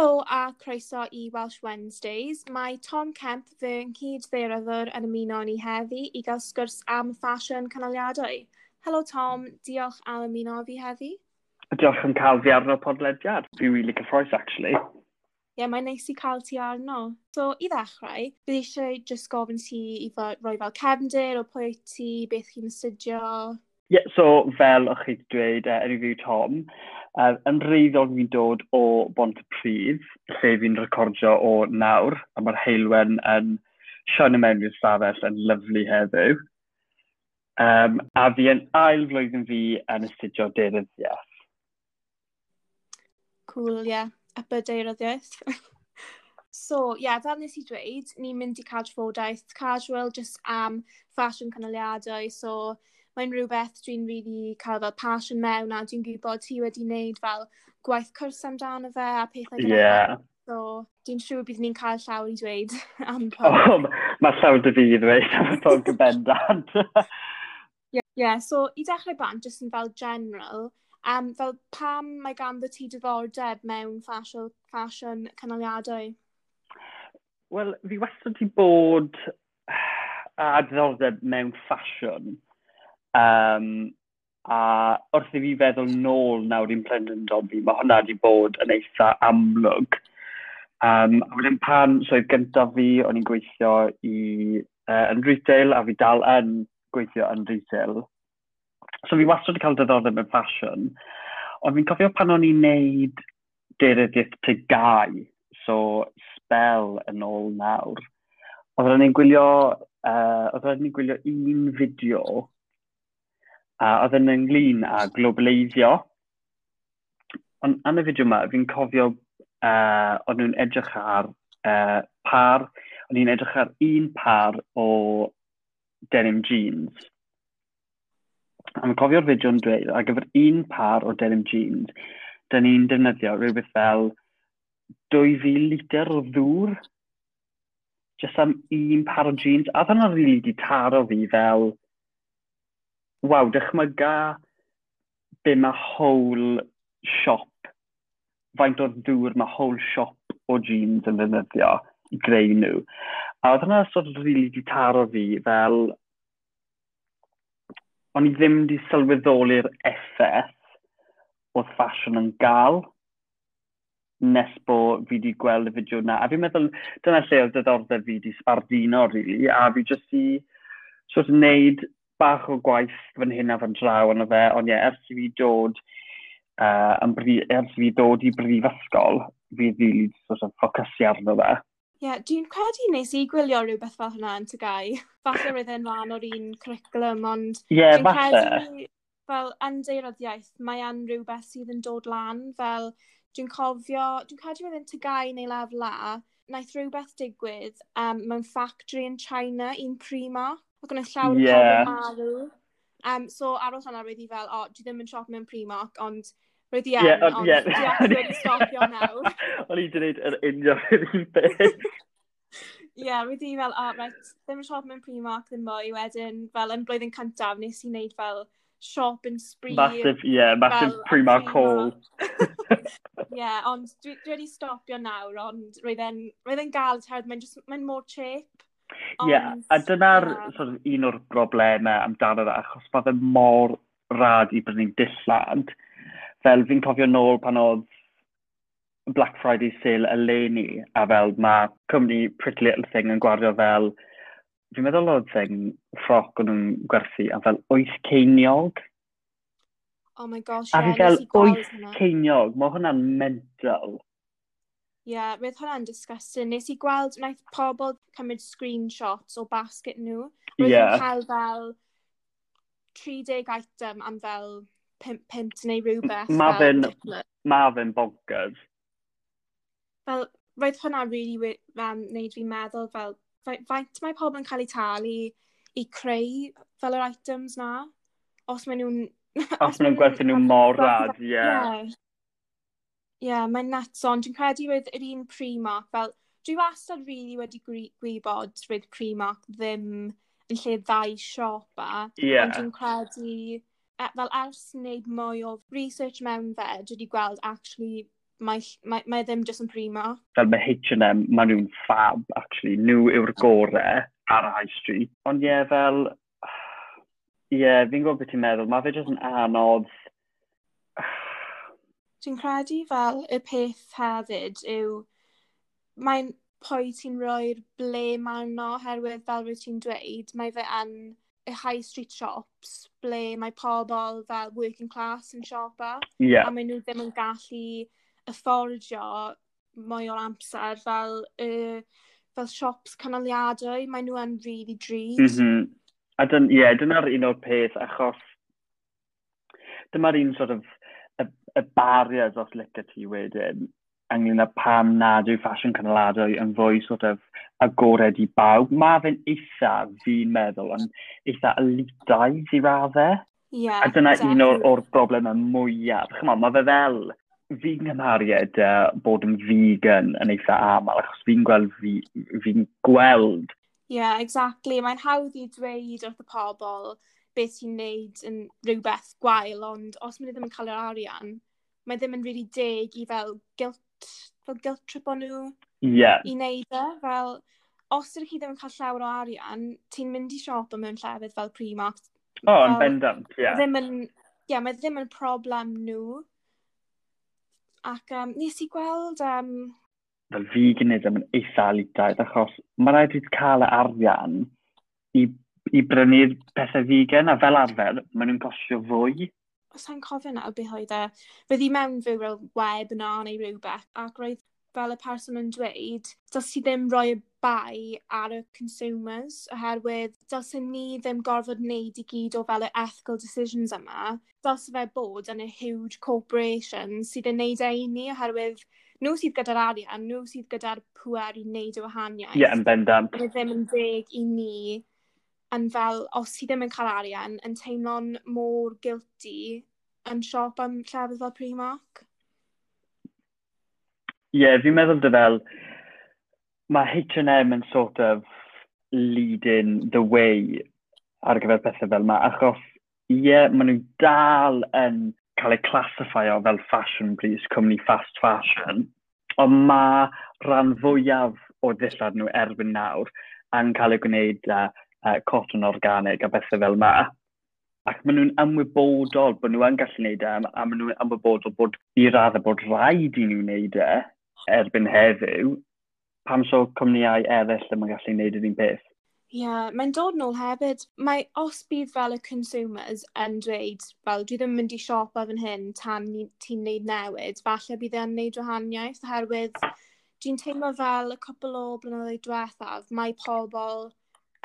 Helo a croeso i Welsh Wednesdays. Mae Tom Kemp fy nghyd nghydfeiryddwr yn ymuno ni heddi i gael sgwrs am ffasiwn canoliadau. Helo Tom, diolch am ymuno fi heddi. Diolch yn cael fi arno podlediad. Fi'n really cyffroes, actually. Ie, yeah, mae'n neis i cael ti arno. So, i ddechrau, bydd eisiau just gofyn ti i roi fel cefndir o pwy ti, beth chi'n astudio. Ie, yeah, so fel o'ch chi dweud, uh, yn i fi Tom, Uh, yn reiddiol fi'n dod o Bont y Pryd, lle fi'n recordio o nawr, a mae'r heilwen yn Sean mewn i'r stafell yn lyflu heddiw. Um, a fi yn ail flwyddyn fi yn astudio deiryddiaeth. Cool, ie. Yeah. A deiryddiaeth. so, ie, yeah, fel nes i dweud, ni'n mynd i cadw ffodaeth casual, just am fashion canoliadau, so mae'n rhywbeth dwi'n really cael fel passion mewn a dwi'n gwybod ti wedi wneud fel gwaith cwrs amdano fe a pethau gyda yeah. So, dwi'n siŵr bydd ni'n cael llawer i dweud am pob. Oh, mae llawer dy fi i ddweud am pob yn bendant. Ie, yeah, so i dechrau bant, jyst yn fel general, um, fel pam mae ganddo ti diddordeb mewn fashion, fashion canoliadau? Wel, fi wastad ti bod a diddordeb mewn ffasiwn. Um, a wrth i fi feddwl nôl nawr i'n Brendan fi, mae hwnna wedi bod yn eitha amlwg. Um, a wedyn pan swydd so gyntaf fi, o'n i'n gweithio i, uh, yn retail a fi dal yn gweithio yn retail. So fi wastad wedi cael diddordeb mewn ffasiwn, ond fi'n cofio pan o'n i'n neud derediaeth tegau, so spell yn ôl nawr. Oedden ni'n gwylio, uh, oedden ni'n gwylio un fideo a oedd yn ynglyn â globaleiddio. Ond yn y fideo yma, fi'n cofio uh, o'n nhw'n edrych ar uh, par, o'n nhw'n edrych ar un par o denim jeans. A mae'n cofio'r fideo'n dweud, ar gyfer un par o denim jeans, da ni'n defnyddio rhywbeth fel 2,000 litr o ddŵr, jyst am un par o jeans. A dyna rili really di taro fi fel waw, dychmyga be mae whole siop, faint o'r dŵr mae whole siop o jeans yn ddefnyddio i greu nhw. A oedd hwnna sort of really di taro fi fel, o'n i ddim di sylweddoli'r effaith oedd ffasiwn yn gael nes bo fi wedi gweld y fideo yna. A fi'n meddwl, dyna lle oedd diddordeb fi wedi sbardino, really, a fi jyst i sort of wneud bach o gwaith fan hyn a fan draw yn y fe, ond ie, yeah, ers i fi dod, uh, yn bri, ers i fi dod i brifysgol, fi ddili sort of ffocysu arno fe. Ie, yeah, dwi'n credu nes i gwylio rhywbeth fel hynna yn Tygau. Falle roedd e'n rhan o'r un curriculum, ond... Ie, yeah, falle. Credu, fel, yn deiroddiaeth, mae e'n rhywbeth sydd yn dod lan, fel dwi'n cofio, dwi'n credu roedd e'n Tygau neu lef la, naeth rhywbeth digwydd um, mewn factory yn China, un Primark, Ac yn y llawer yeah. pobl marw. Um, so aros hwnna roedd i fel, o, oh, dwi ddim yn siop mewn Primark, ond roedd i yn, ond yeah. dwi wedi stopio nawr. O'n i wedi gwneud yr union yr un beth. Ie, roedd i fel, o, oh, right, ddim yn siop mewn Primark ddim mwy, wedyn, fel, yn blwyddyn cyntaf, nes i wneud fel siop yn spree. Massive, ie, yeah, massive fel, Primark haul. Ie, yeah, ond dwi, dwi wedi stopio nawr, ond roedd e'n gael, mae'n mae mor cheap. Ie, yeah, a dyna'r yeah. sort of, un o'r broblemau amdano fe, achos mae fe mor rad i brynu'n dillad. Fel fi'n cofio nôl pan oedd Black Friday sale eleni, a fel mae cwmni Pretty Little Thing yn gwario fel, fi'n meddwl oedd thing ffroc o'n nhw'n gwerthu, a fel 8 ceiniog. Oh my gosh, a fi fel 8 ceiniog, mae hwnna'n mental. Ie, yeah, roedd hwnna'n disgusting. Nes i gweld, wnaeth pobl cymryd screenshots o basket nhw. Roedd yeah. cael fel 30 item am fel 5 pint neu rhywbeth. Mae fe'n ma bonkers. Fel, roedd hwnna really um, neud fi'n meddwl fel, faint mae pobl yn cael eu talu i creu fel yr items na? Os maen nhw'n... Os maen nhw'n gwerthu nhw mor rad, ie. Yeah. yeah yeah, mae'n nuts ond dwi'n credu roedd yr un primark fel dwi wastad rili really wedi gwybod roedd primark ddim yn lle ddau siop a yeah. ond dwi'n credu e, fel ers wneud mwy o research mewn fe dwi wedi gweld actually mae, mae, mae ddim jyst yn prima. Fel mae H&M, maen nhw'n fab, actually. Nhw yw'r gorau ar y High Street. Ond ie, yeah, fel... Ie, yeah, fi'n gwybod beth ti'n meddwl. Mae fe jyst yn anodd Dwi'n credu fel y peth hefyd yw mae'n pwy ti'n rhoi'r ble arno oherwydd fel rwy ti'n dweud, mae fe yn y high street shops ble mae pobl fel working class yn siopa yeah. a mae nhw ddim yn gallu affordio mwy o'r amser fel uh, fel shops canoliadau, mae nhw yn really drud. Mm -hmm. A dyn, yeah, dyna'r un o'r peth, achos dyma'r un sort of y barriers os licio ti wedyn ynglyn â pam nad yw ffasiwn canoladwy yn fwy sort of agored i bawb. Mae fe'n eitha, fi'n meddwl, yn eitha elitaidd i raddau. Yeah, a dyna exactly. un o'r, or broblemau mwyaf. Chyma, mae fe fel, fi'n gymhariad uh, bod yn vegan yn eitha aml, achos fi'n gweld, fi'n fi, fi'n gweld. Yeah, exactly. Mae'n hawdd i dweud wrth y pobl, beth sy'n neud yn rhywbeth gwael, ond os maen nhw ddim yn cael yr arian, mae ddim yn really deg i fel guilt, fel guilt trip o nhw yeah. i wneud e. Fel, os ydych chi ddim yn cael llawer o arian, ti'n mynd i siop mewn llefydd fel Primark. O, oh, yn bendant, ie. Yeah. Ddim yn, yeah, mae ddim yn problem nhw. Ac um, nes i gweld um, fel veganism yn eitha elitaidd, achos mae rhaid i cael y arian i i brynu'r pethau vegan, a fel arfer, maen nhw'n costio fwy. Os sa'n cofio na, beth oedd e. Fydd i mewn fyw fel web yna neu rhywbeth, ac roedd fel y person yn dweud, dylse ti ddim rhoi y bai ar y consumers, oherwydd dylse ni ddim gorfod wneud i gyd o fel y ethical decisions yma. Dylse fe bod yn y huge corporation sydd yn wneud ei ni, oherwydd nhw sydd gyda'r arian, nhw sydd gyda'r pwer i wneud y wahaniaeth. Ie, yeah, yn bendant. Mae ddim yn deg i ni yn fel, os ti ddim yn cael arian, yn teimlo'n mor guilty yn siop am llefydd fel Primark? Ie, yeah, fi'n meddwl dy fel, mae H&M yn sort of leading the way ar gyfer pethau fel yma, achos ie, yeah, maen nhw dal yn cael eu classifio fel fashion brys, cwmni fast fashion, ond mae rhan fwyaf o ddillad nhw erbyn nawr yn cael eu gwneud uh, uh, cotton organic a bethau fel yma. Ac maen nhw'n ymwybodol bod nhw yn gallu gwneud e, a maen nhw'n ymwybodol bod i raddau bod rhaid i nhw wneud e erbyn heddiw, pam so cwmnïau eraill ddim yn gallu gwneud yr un peth. Ie, yeah, mae'n dod nôl hefyd. Mae os bydd fel y consumers yn dweud, fel dwi ddim yn mynd i siop o fan hyn tan ti'n neud newid, falle bydd e'n neud wahaniaeth, oherwydd dwi'n teimlo fel y cwbl o blynyddoedd diwethaf, mae pobl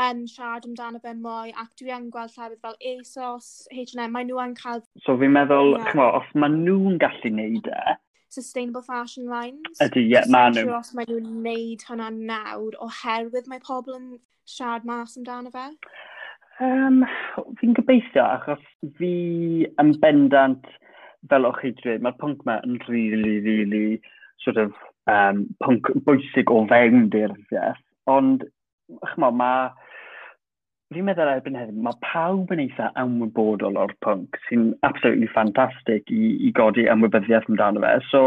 yn siarad amdano fe mwy ac dwi yn gweld llefydd fel ASOS, H&M, mae nhw yn cael... So fi'n meddwl, yeah. chmo, os mae nhw'n gallu neud e... Sustainable Fashion Lines. Ydy, ie, yeah, mae nhw. Os mae nhw'n neud hwnna nawr oherwydd mae pobl yn siarad mas amdano fe. Um, fi'n gobeithio, achos fi yn bendant, fel o'ch chi dweud, mae'r pwnc yma yn really, really sort of um, pwnc bwysig o fewn dirfiaeth, ond chmo, mae fi'n meddwl erbyn heddiw, mae pawb yn eitha ymwybodol o'r pwnc sy'n absolutely ffantastig i, i godi ymwybyddiaeth amdano fe. So,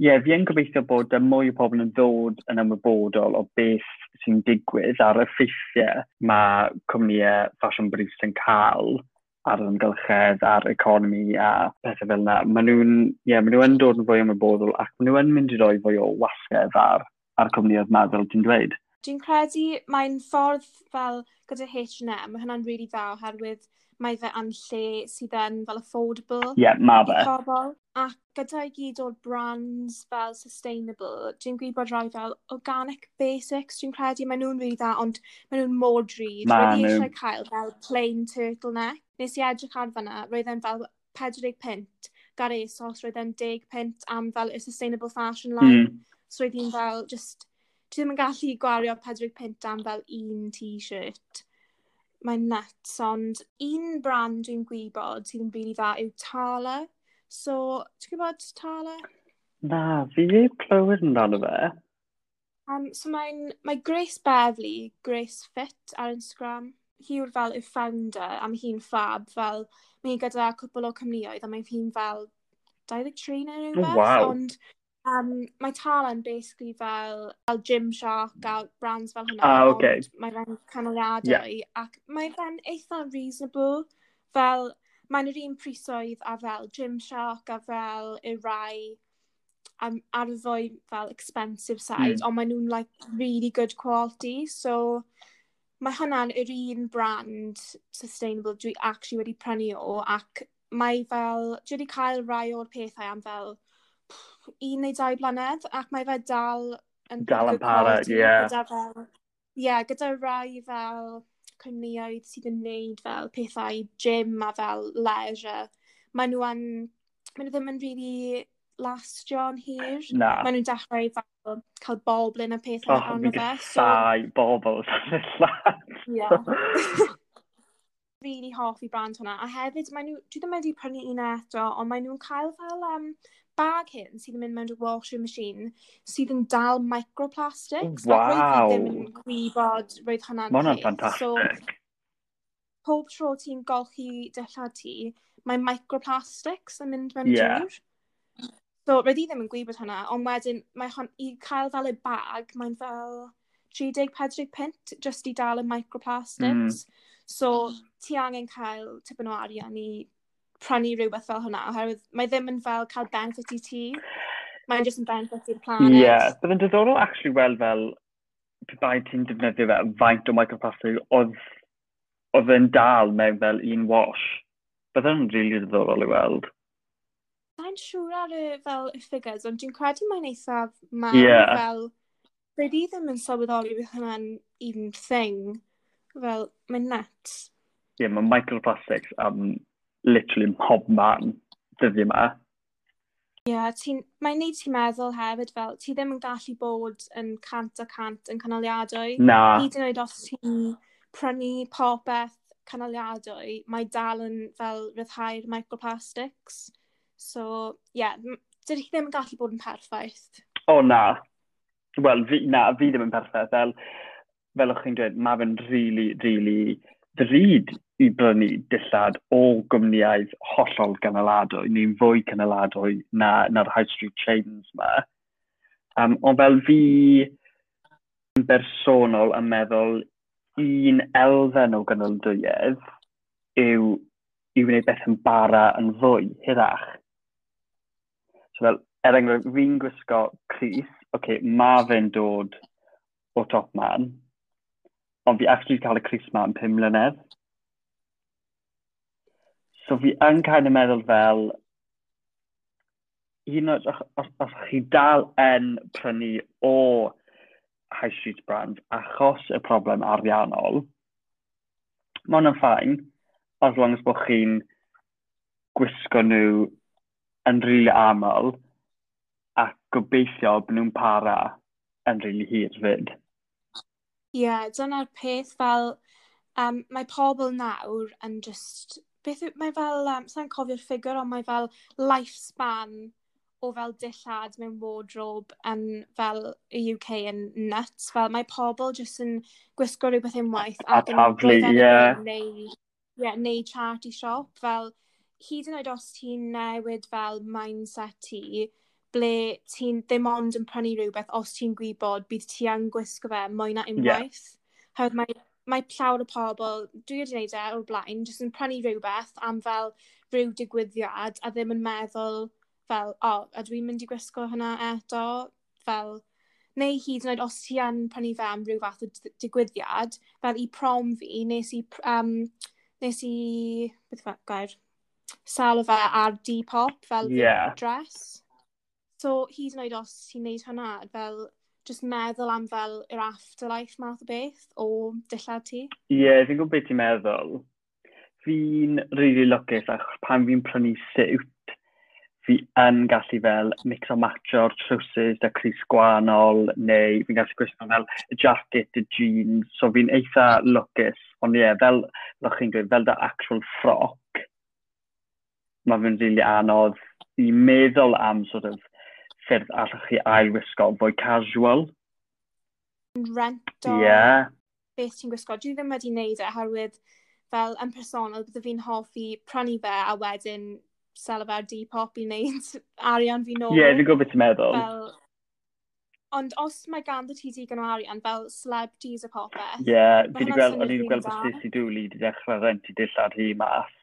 ie, yeah, fi'n gobeithio bod y mwy o pobl yn ddod yn ymwybodol o beth sy'n digwydd a'r effeithiau mae cwmnïau fashion briefs yn cael ar yr ymgylchedd, ar economi a pethau fel yna. Maen nhw'n yeah, ma nhw dod yn fwy ymwybodol ac maen nhw'n mynd i roi fwy o wasgedd ar, ar cwmnïau meddwl, ti'n dweud? Dwi'n credu mae'n ffordd fel gyda H&M, mae hynna'n really dda oherwydd mae fe yn lle sydd yn fel affordable. Ie, yeah, mae fe. Pobl. Ac gyda i gyd o'r brands fel sustainable, dwi'n gwybod bod rhai fel organic basics, dwi'n credu mae nhw'n rili really dda, ond mae nhw'n mor drud. Ma Roedd eisiau cael fel plain turtleneck. Nes i edrych ar fyna, roedd e'n fel 40 pint. Gar esos, roedd e'n 10 pint am fel y sustainable fashion line. Mm. So roedd hi'n fel just ti ddim yn gallu gwario 40 pint am fel un t-shirt. Mae'n nuts, ond un brand dwi'n gwybod sydd yn rili dda yw Tala. So, ti'n gwybod Tala? Na, fi e clywed yn dan o fe. Um, so mae'n mae Grace Beverly, Grace Fit ar Instagram. Hi yw'r fel y founder, a mae hi'n fab fel, mae hi gyda cwpl o cymnioedd, a mae hi'n fel 23 neu rhywbeth. Oh, Wow. Ond Um, mae Tala'n basically fel, fel Gymshark a brands fel hwnna. Ah, okay. Mae fe'n canoliadau yeah. ac mae fe'n eitha reasonable. Fel, mae'n yr un prisoedd a fel Gymshark a fel y rai um, ar y fwy fel expensive side, mm. ond mae nhw'n like really good quality. So, mae hwnna'n yr un brand sustainable dwi actually wedi prynu o ac mae fel, dwi wedi cael rai o'r pethau am fel un neu dau blynedd, ac mae fe dal yn... Dal yn para, ie. Yeah. Ie, yeah, gyda rai fel cwmnioedd sydd yn neud fel pethau gym a fel leisure, maen nhw yn, maen nhw ddim yn really lastio yn hir. Na. Maen nhw'n dechrau fel cael bobl yn y pethau oh, arno fe. Oh, ddau bobl Ie. Really hoffi brand hwnna. A hefyd, maen nhw, dwi ddim wedi prynu un eto, ond maen nhw'n cael fel um, bag hyn sydd yn mynd mewn dy washing machine sydd yn dal microplastics. Wow! Ac roedd ddim yn gwybod roedd hwnna'n Mae hwnna'n ffantastig. So, pob tro ti'n golchi dillad ti, mae microplastics yn mynd mewn yeah. drwy'r. So, roedd i ddim yn gwybod hwnna, ond wedyn, mae hon, i cael fel y bag, mae'n fel 30-40 pint just i dal y microplastics. Mm. So, ti angen cael tipyn o arian i prynu rhywbeth fel hwnna, oherwydd mae ddim yn fel cael benefit i ti, mae'n just yn benefit i'r planet. Ie, yeah, bydd yn diddorol actually weld fel bai ti'n defnyddio fel faint o microplastic oedd oedd yn dal mewn fel un wash. Bydd yn rili really diddorol i weld. Mae'n siŵr ar y fel y figures, ond dwi'n credu mae'n eithaf mawr yeah. fel... Rydw i ddim yn sylweddoli beth hynna'n even thing. Fel, mae'n nuts. Ie, yeah, mae microplastics am um, literally mhob man dyddi yma. Ie, yeah, mae'n neud ti'n meddwl hefyd fel, ti ddim yn gallu bod yn cant a cant yn canoliadwy. Na. Hyd yn oed os ti'n prynu popeth canoliadwy, mae dal yn fel rhyddhau'r microplastics. So, ie, yeah, dydych chi ddim yn gallu bod yn perffaith. O, oh, na. Wel, fi, na, fi ddim yn perffaith. Fel, fel o'ch chi'n dweud, mae fe'n rili, really, rili really ddrud i brynu dillad o gwmnïau hollol gynaladwy, neu'n fwy gynaladwy na, na'r high street chains yma. Um, ond fel fi yn bersonol yn meddwl un elfen o gynaldwyedd yw i wneud beth yn bara yn fwy hyrach. So fel, er enghraifft, fi'n gwisgo Cris, okay, mae fe'n dod o top man, ond fi actually cael y Cris ma yn 5 mlynedd. So fi yn kind of meddwl fel, un o'r, os, os chi dal yn prynu o high street Brand achos y problem ariannol, mae hwnna'n ffain, as long as bod chi'n gwisgo nhw yn rili really aml a gobeithio bod nhw'n para yn rili really hir fyd. Ie, yeah, dyna'r peth fel um, mae pobl nawr yn just beth yw, mae fel, um, sa'n cofio'r ffigur, ond mae fel lifespan o fel dillad mewn wardrobe yn fel y UK yn nuts. Fel mae pobl jyst yn gwisgo rhywbeth unwaith. A taflu, ie. Neu, yeah, neu charity shop. Fel, hyd yn oed os ti'n newid fel mindset ti, ble ti'n ddim ond yn prynu rhywbeth os ti'n gwybod bydd ti yn gwisgo fe mwy na unwaith. Yeah. Hawdd mae mae llawer o pobl, dwi wedi gwneud e o'r blaen, jyst yn prynu rhywbeth am fel rhyw digwyddiad a ddim yn meddwl fel, o, oh, a dwi'n mynd i gwisgo hynna eto, fel, neu hyd yn oed os ti yn prynu fe am rhyw fath o digwyddiad, fel i prom fi, nes i, um, nes i, beth fel, gair, sal o fe ar Depop, fel yeah. dress. So, hyd yn oed os ti'n neud hynna, fel, just meddwl am fel yr afterlife math o beth o dillad ti? Ie, yeah, fi'n gwybod beth ti'n meddwl. Fi'n really lwcus achos pan fi'n prynu siwt, fi yn gallu fel mix o matcho'r trowsus a Cris Gwanol, neu fi'n gallu gwisgo fel y jacket, y jeans, so fi'n eitha lwcus. Ond ie, yeah, fel, fel chi'n dweud, fel da actual ffroc, mae fi'n rili really anodd i meddwl am sort of ffyrdd allwch chi ai wisgo fwy casual. Rent o yeah. beth ti'n gwisgo. Dwi ddim wedi wneud e, herwydd fel yn personol, bydde fi'n hoffi prynu fe a wedyn sel fe ar Depop i wneud arian fi nôl. Ie, yeah, fi'n gwybod beth ti'n meddwl. Fel, ond os mae ganddo ti digon o arian fel celebrities a popeth... Ie, yeah, fi wedi gweld, o'n i'n gweld bod Stacey Dooley wedi dechrau rent i dillad hi mas.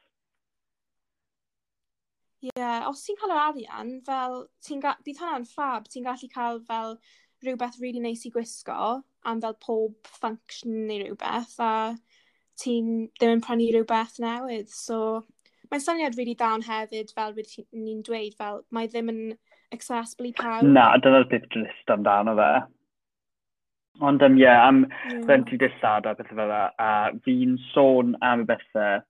Ie, yeah, os ti'n cael yr arian, fel, bydd hwnna'n ffab, ti'n gallu cael fel rhywbeth really neis i gwisgo am fel pob function neu rhywbeth, a ti'n ddim yn prynu rhywbeth newydd. So, mae'n syniad really dawn hefyd, fel wedi ni'n dweud, fel mae ddim yn accessible i pawb. Na, dyna'r beth drist amdano fe. Ond, um, yeah, am yeah. rent dillad a bethau fel a fi'n sôn am y bethau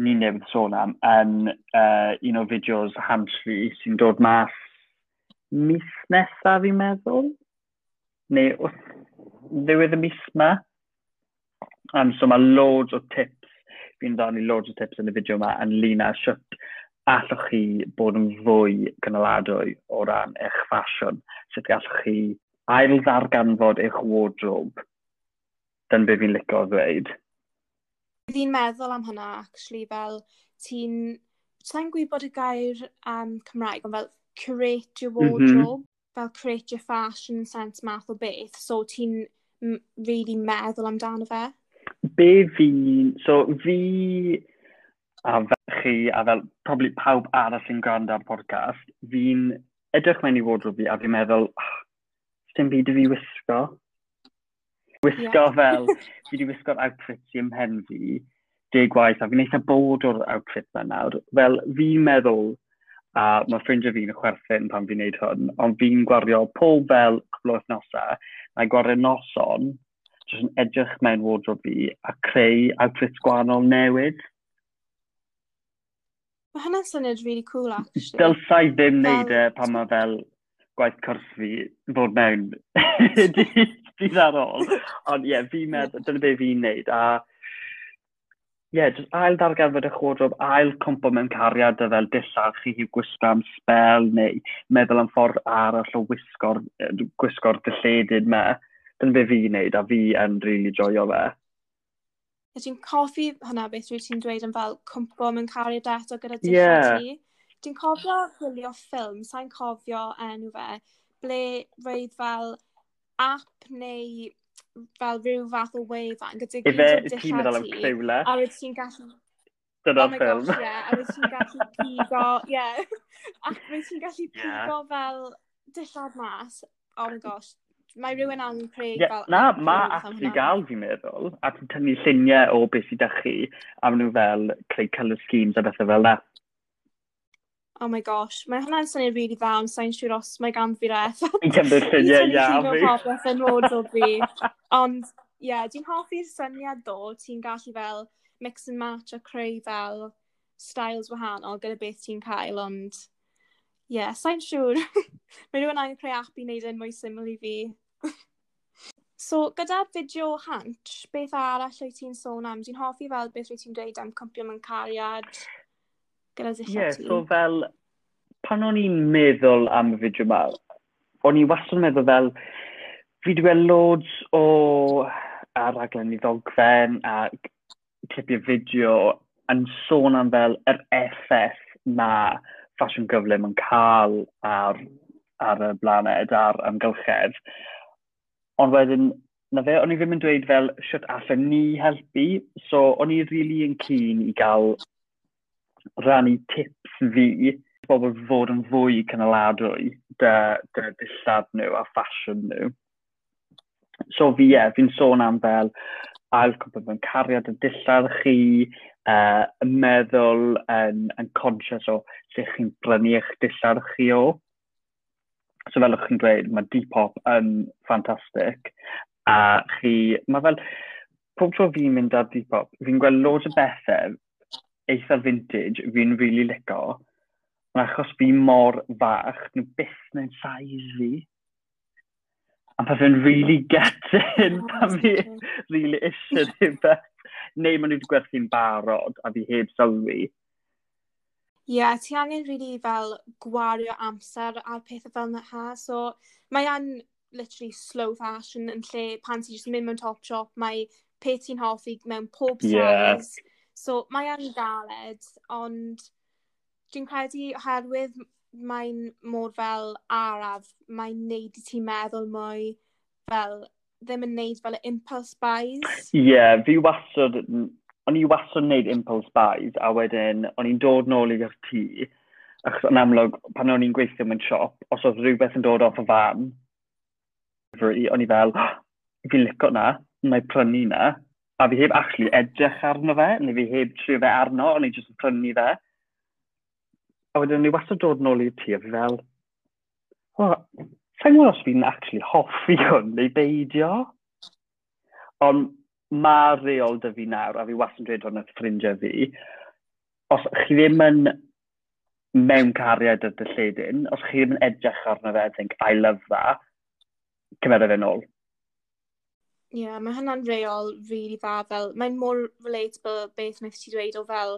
ni newydd sôn am, yn uh, un o fideos hamstri sy'n dod mas mis nesaf fi'n meddwl? Neu ddiwedd y mis ma. Um, so mae loads o tips, fi'n ddarnu loads o tips yn y fideo yma yn lun â siwt allwch chi bod yn fwy cynaladwy o ran eich ffasiwn. Sut gallwch chi ail ddarganfod eich wardrobe. Dyna be fi'n licio ddweud. Fi'n meddwl am hynna, actually, fel ti'n... Sa'n gwybod y gair um, Cymraeg, ond fel create your mhm. wardrobe, mm -hmm. fel create your fashion sense math o beth, so ti'n really meddwl amdano fe? Be fi, so fi a fel chi a fel probably pawb arall sy'n gwrando ar podcast, fi'n edrych mewn i wardrobe fi a fi'n meddwl, oh, dim byd i fi wisgo. Wisgo yeah. fel, fi wedi wisgo'r outfit i ymhen fi, deg gwaith, a fi'n eitha bod o'r outfit yma nawr. Fel, fi'n meddwl, a mae ffrindiau fi'n chwerthin pan fi'n neud hwn, ond fi'n gwario pob fel cwbl o ethnosa, a'i gwario noson, jyst yn edrych mewn wardrobe fi, a creu outfits gwahanol newydd. Mae hynny'n syniad really cool, actually. Dylsai ddim wneud e pan mae fel gwaith cwrs fi fod mewn. bydd ar ôl. Ond ie, yeah, fi'n meddwl, dyna beth fi'n neud. A ie, yeah, just ail darganfod y chwodrob, ail cwmpo mewn cariad y fel dillach chi i'w gwisgo am spel neu meddwl am ffordd arall o wisgo'r gwisgo dylledyd me. Dyna beth fi'n neud a fi yn rili really joio fe. Dwi'n coffi hwnna beth rwy ti'n dweud yn fel cwmpo mewn cariad eto gyda dillach yeah. ti. Dwi'n cofio gwylio ffilm, sa'n cofio enw fe, ble roedd fel app neu fel rhyw fath o wefan gyda gyd o dillad ti. A rydw ti'n gallu... Dyna'r. Oh ffilm. gosh, yeah. A rydw ti'n gallu pigo, yeah. A rydw ti'n gallu pigo yeah. fel dillad mas. Oh my gosh. Mae rhywun yn creu yeah, fel... Na, mae actually gael fi'n meddwl. A ti'n tynnu lluniau o beth sydd â chi. A maen nhw fel creu colour schemes a bethau fel na oh my gosh, mae hwnna'n swnio'n rili really dda, ond sa'n siŵr os mae gan fi'r eff. Fi'n cymryd lluniau popeth yn o fi. Ond, ie, yeah, dwi'n hoffi'r syniad ddo, ti'n gallu fel mix and match a creu fel styles wahanol gyda beth ti'n cael, ond, ie, yeah, sa'n siŵr. mae rhywun angen creu app i wneud yn mwy syml i fi. so, gyda'r fideo hant, beth arall wyt ti'n sôn am? Dwi'n hoffi fel beth wyt ti'n dweud am cwmpio mewn cariad? gyda ddillad yeah, ti? Ie, so fel, pan o'n i'n meddwl am y fideo yma, o'n i wastad yn meddwl fel, fi wedi gweld loads o ar raglen i ddogfen a clipio fideo yn sôn am fel yr effaith na ffasiwn gyflym yn cael ar, ar y blaned, ar ymgylchedd. Ond wedyn, na fe, o'n i ddim yn dweud fel, shwt allan ni helpu, so o'n i rili really yn cyn i gael rannu tips fi bobl fod yn fwy cynaladwy dy, dy dillad nhw a ffasiwn nhw. So fi e, fi'n sôn am fel ail cwbl mewn cariad y dillad chi, uh, meddwl yn, yn conscious o lle chi'n brynu eich dillad chi o. So fel ych chi'n dweud, mae Depop yn ffantastig. A chi, mae fel, pob tro fi'n mynd ar Depop, fi'n gweld loads o bethau eitha vintage fi'n rili really lico. Ond achos fi mor fach, nhw byth mewn size fi. A pa fi'n rili getyn, pa fi really eisiau rhywbeth. Neu maen nhw wedi gwerthu'n barod a fi heb sylwi. Ie, yeah, ti angen really fel gwario amser ar pethau fel yna ha. So, mae an literally slow fashion yn lle pan ti'n just mynd mewn top shop, mae peth ti'n hoffi mewn pob size. Yeah. So mae yn galed, ond dwi'n credu oherwydd mae'n mor fel araf, mae'n neud i ti meddwl mwy fel ddim yn neud fel impulse buys. Ie, yeah, fi wastad, o'n i wastad yn neud impulse buys, a wedyn o'n i'n dod nôl i'r tŷ, achos yn amlwg, pan o'n i'n gweithio mewn siop, os oedd rhywbeth yn dod off y fan, o'n i fel, oh, fi licio na, mae prynu na, a fi heb actually edrych arno fe, neu fi heb trio fe arno, ond i jyst yn prynu fe. A wedyn ni wastad dod nôl i'r tŷ, a fi fel, oh, sa'n gwybod os fi'n actually hoffi hwn, neu beidio. Ond mae reol dy fi nawr, a fi wastad yn dweud hwn at ffrindiau fi, os chi ddim yn mewn cariad y dylledyn, os chi ddim yn edrych arno fe, think, I love that, cymeru fe'n ôl. Ie, yeah, mae hynna'n reol rili really dda fel, mae'n mor relatable beth wnaeth ti dweud o fel,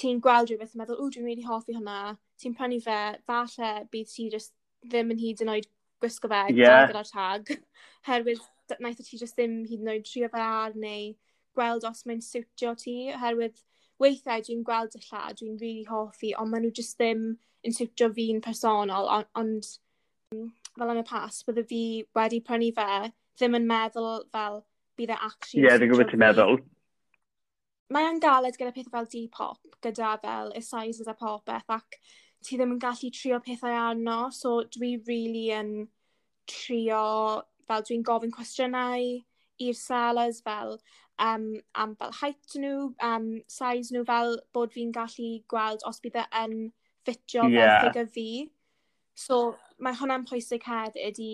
ti'n gweld rhywbeth yn meddwl, o dwi'n really hoffi hwnna, ti'n prynu fe, falle bydd ti just ddim yn hyd yn oed gwisgo fe yeah. gyda'r tag, herwydd wnaeth ti just ddim hyd yn oed trio fe ar neu gweld os mae'n siwtio ti, herwydd weithiau dwi'n gweld y lla, dwi'n really hoffi, ond maen nhw just ddim yn siwtio fi'n personol, ond on, fel yn y pas, bydde fi wedi prynu fe ddim yn meddwl fel bydd e actually... Ie, yeah, fi'n gwybod ti'n meddwl. Mae e'n galed gyda pethau fel D-pop, gyda fel y sizes a popeth, ac ti ddim yn gallu trio pethau arno, so dwi really yn trio, fel dwi'n gofyn cwestiynau i'r sellers fel um, am fel height nhw, um, size nhw, fel bod fi'n gallu gweld os bydd e yn ffitio yeah. fel ffigur fi. So mae hwnna'n pwysig hefyd i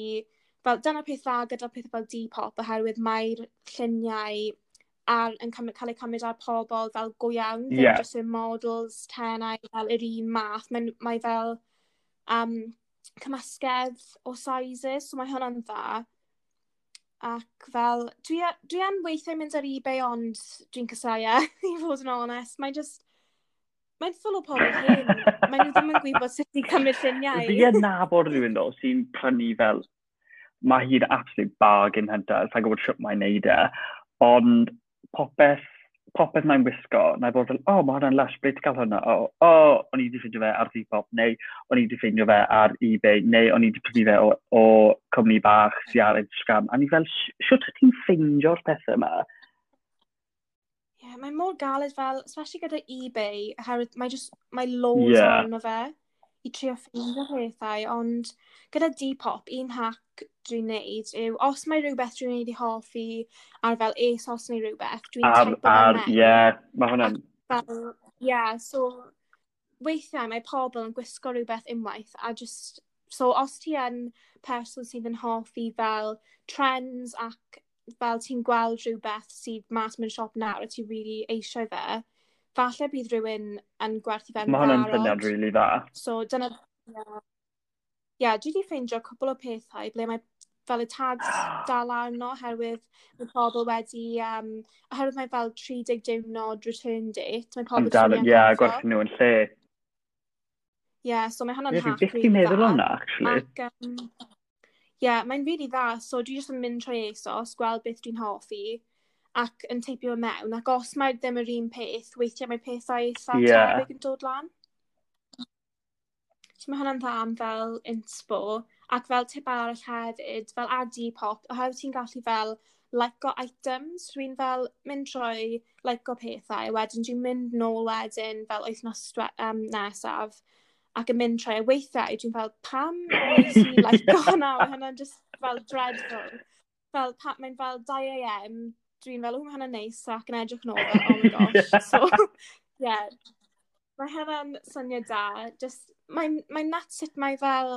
fel dyna peth dda gyda peth fel Depop oherwydd mae'r lluniau ar, yn cymryd, cael eu cymryd ar pobl fel go iawn, ddim yeah. just y models, tenau, fel yr un math. Mae, mae fel um, cymysgedd o sizes, so mae hwnna'n dda. Ac fel, dwi, e, dwi yn weithiau mynd ar eBay ond dwi'n cysau e, i fod yn onest. Mae'n just, mae'n ffwl o pobl hyn. mae'n nhw ddim yn gwybod sut i cymryd lluniau. Fi yn nabod rhywun ddo sy'n prynu fel mae hi'n absolute bargain hunter, sa'n gwybod siwt mae'n neud e, ond popeth, popeth mae'n wisgo, na i bod fel, o, oh, mae hwnna'n lush, ble ti cael hwnna? O, oh, o, oh, o'n i wedi ffeindio fe ar Depop, neu o'n i wedi ffeindio fe ar eBay, neu o'n i wedi prynu fe o, o cwmni bach sy ar Instagram. A ni fel, siwt ti'n ffeindio'r pethau yma? Ie, yeah, mae'n mor galed fel, especially gyda eBay, oherwydd mae just, mae loads yeah. o'n fe i trio ffeindio pethau, ond gyda Depop, un hack dwi'n neud yw, os mae rhywbeth dwi'n neud i hoffi ar fel ASOS neu rhywbeth, dwi'n ar, ar, ie, yeah, mae hwnna'n... Ie, yeah, so weithiau mae pobl yn gwisgo rhywbeth unwaith a just, so os ti yn person sydd yn hoffi fel trends ac fel ti'n gweld rhywbeth sydd mas mewn siop nawr a ti really eisiau fe, falle bydd rhywun yn gwerthu fe'n Mae hwnna'n syniad rili really dda. So, dyna... Ie, yeah, dwi wedi ffeindio cwbl o pethau ble mae fel y tags dal arno oherwydd mae pobl wedi, um, oherwydd mae fel 30 diwrnod return date, mae pobl wedi... Ie, yeah, gwerthu nhw yn lle. Ie, yeah, so mae hwnna'n hack rili dda. Meddwl hwnna, actually. Ac, um, Ie, yeah, mae'n rili really dda, so dwi jyst yn mynd trwy ASOS, gweld beth dwi'n hoffi, ac yn teipio mewn, ac os mae ddim yr un peth, weithiau mae pethau eitha yeah. tebyg yn dod lan. So mae hwnna'n dda am fel inspo, ac fel tip arall hefyd, fel adi pop, oherwydd ti'n gallu fel like o items, dwi'n fel mynd trwy like o pethau, wedyn dwi'n mynd nôl wedyn fel wythnos um, nesaf, ac yn mynd trwy weithiau, dwi'n fel pam oes i like o hwnna. hwnna'n just fel dreadful. Fel, mae'n fel 2am, dwi'n fel, o, mae hwnna'n neis, ac yn edrych yn ôl, oh my gosh. so, yeah. Mae hwnna'n syniad da. Just, mae'n mae nat sut mae fel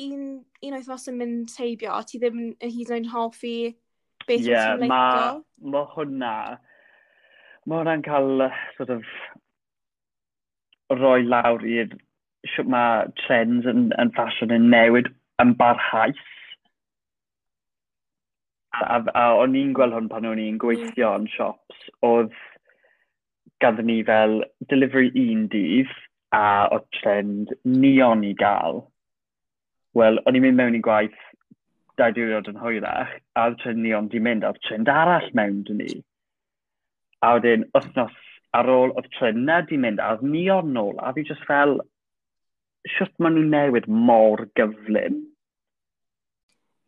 un, un oes fos yn mynd teibio, ti ddim yn hyd yn oed hoffi beth yeah, ti'n leicio. Ie, mae hwnna, mae hwnna'n cael sort of roi lawr i'r sut mae trends yn, yn fashion yn newid yn barhaeth a, a o'n i'n gweld hwn pan o'n i'n gweithio mm. yn shops, oedd gaddon ni fel delivery un dydd a o trend neon i gael. Wel, o'n i'n mynd mewn i gwaith dau diwrnod yn hwyrach, a oedd trend neon di mynd, a oedd trend arall mewn dyn ni. A wedyn, wythnos ar ôl oedd trend na di mynd, a oedd neon nôl, a fi just fel, siwt maen nhw'n newid mor gyflym.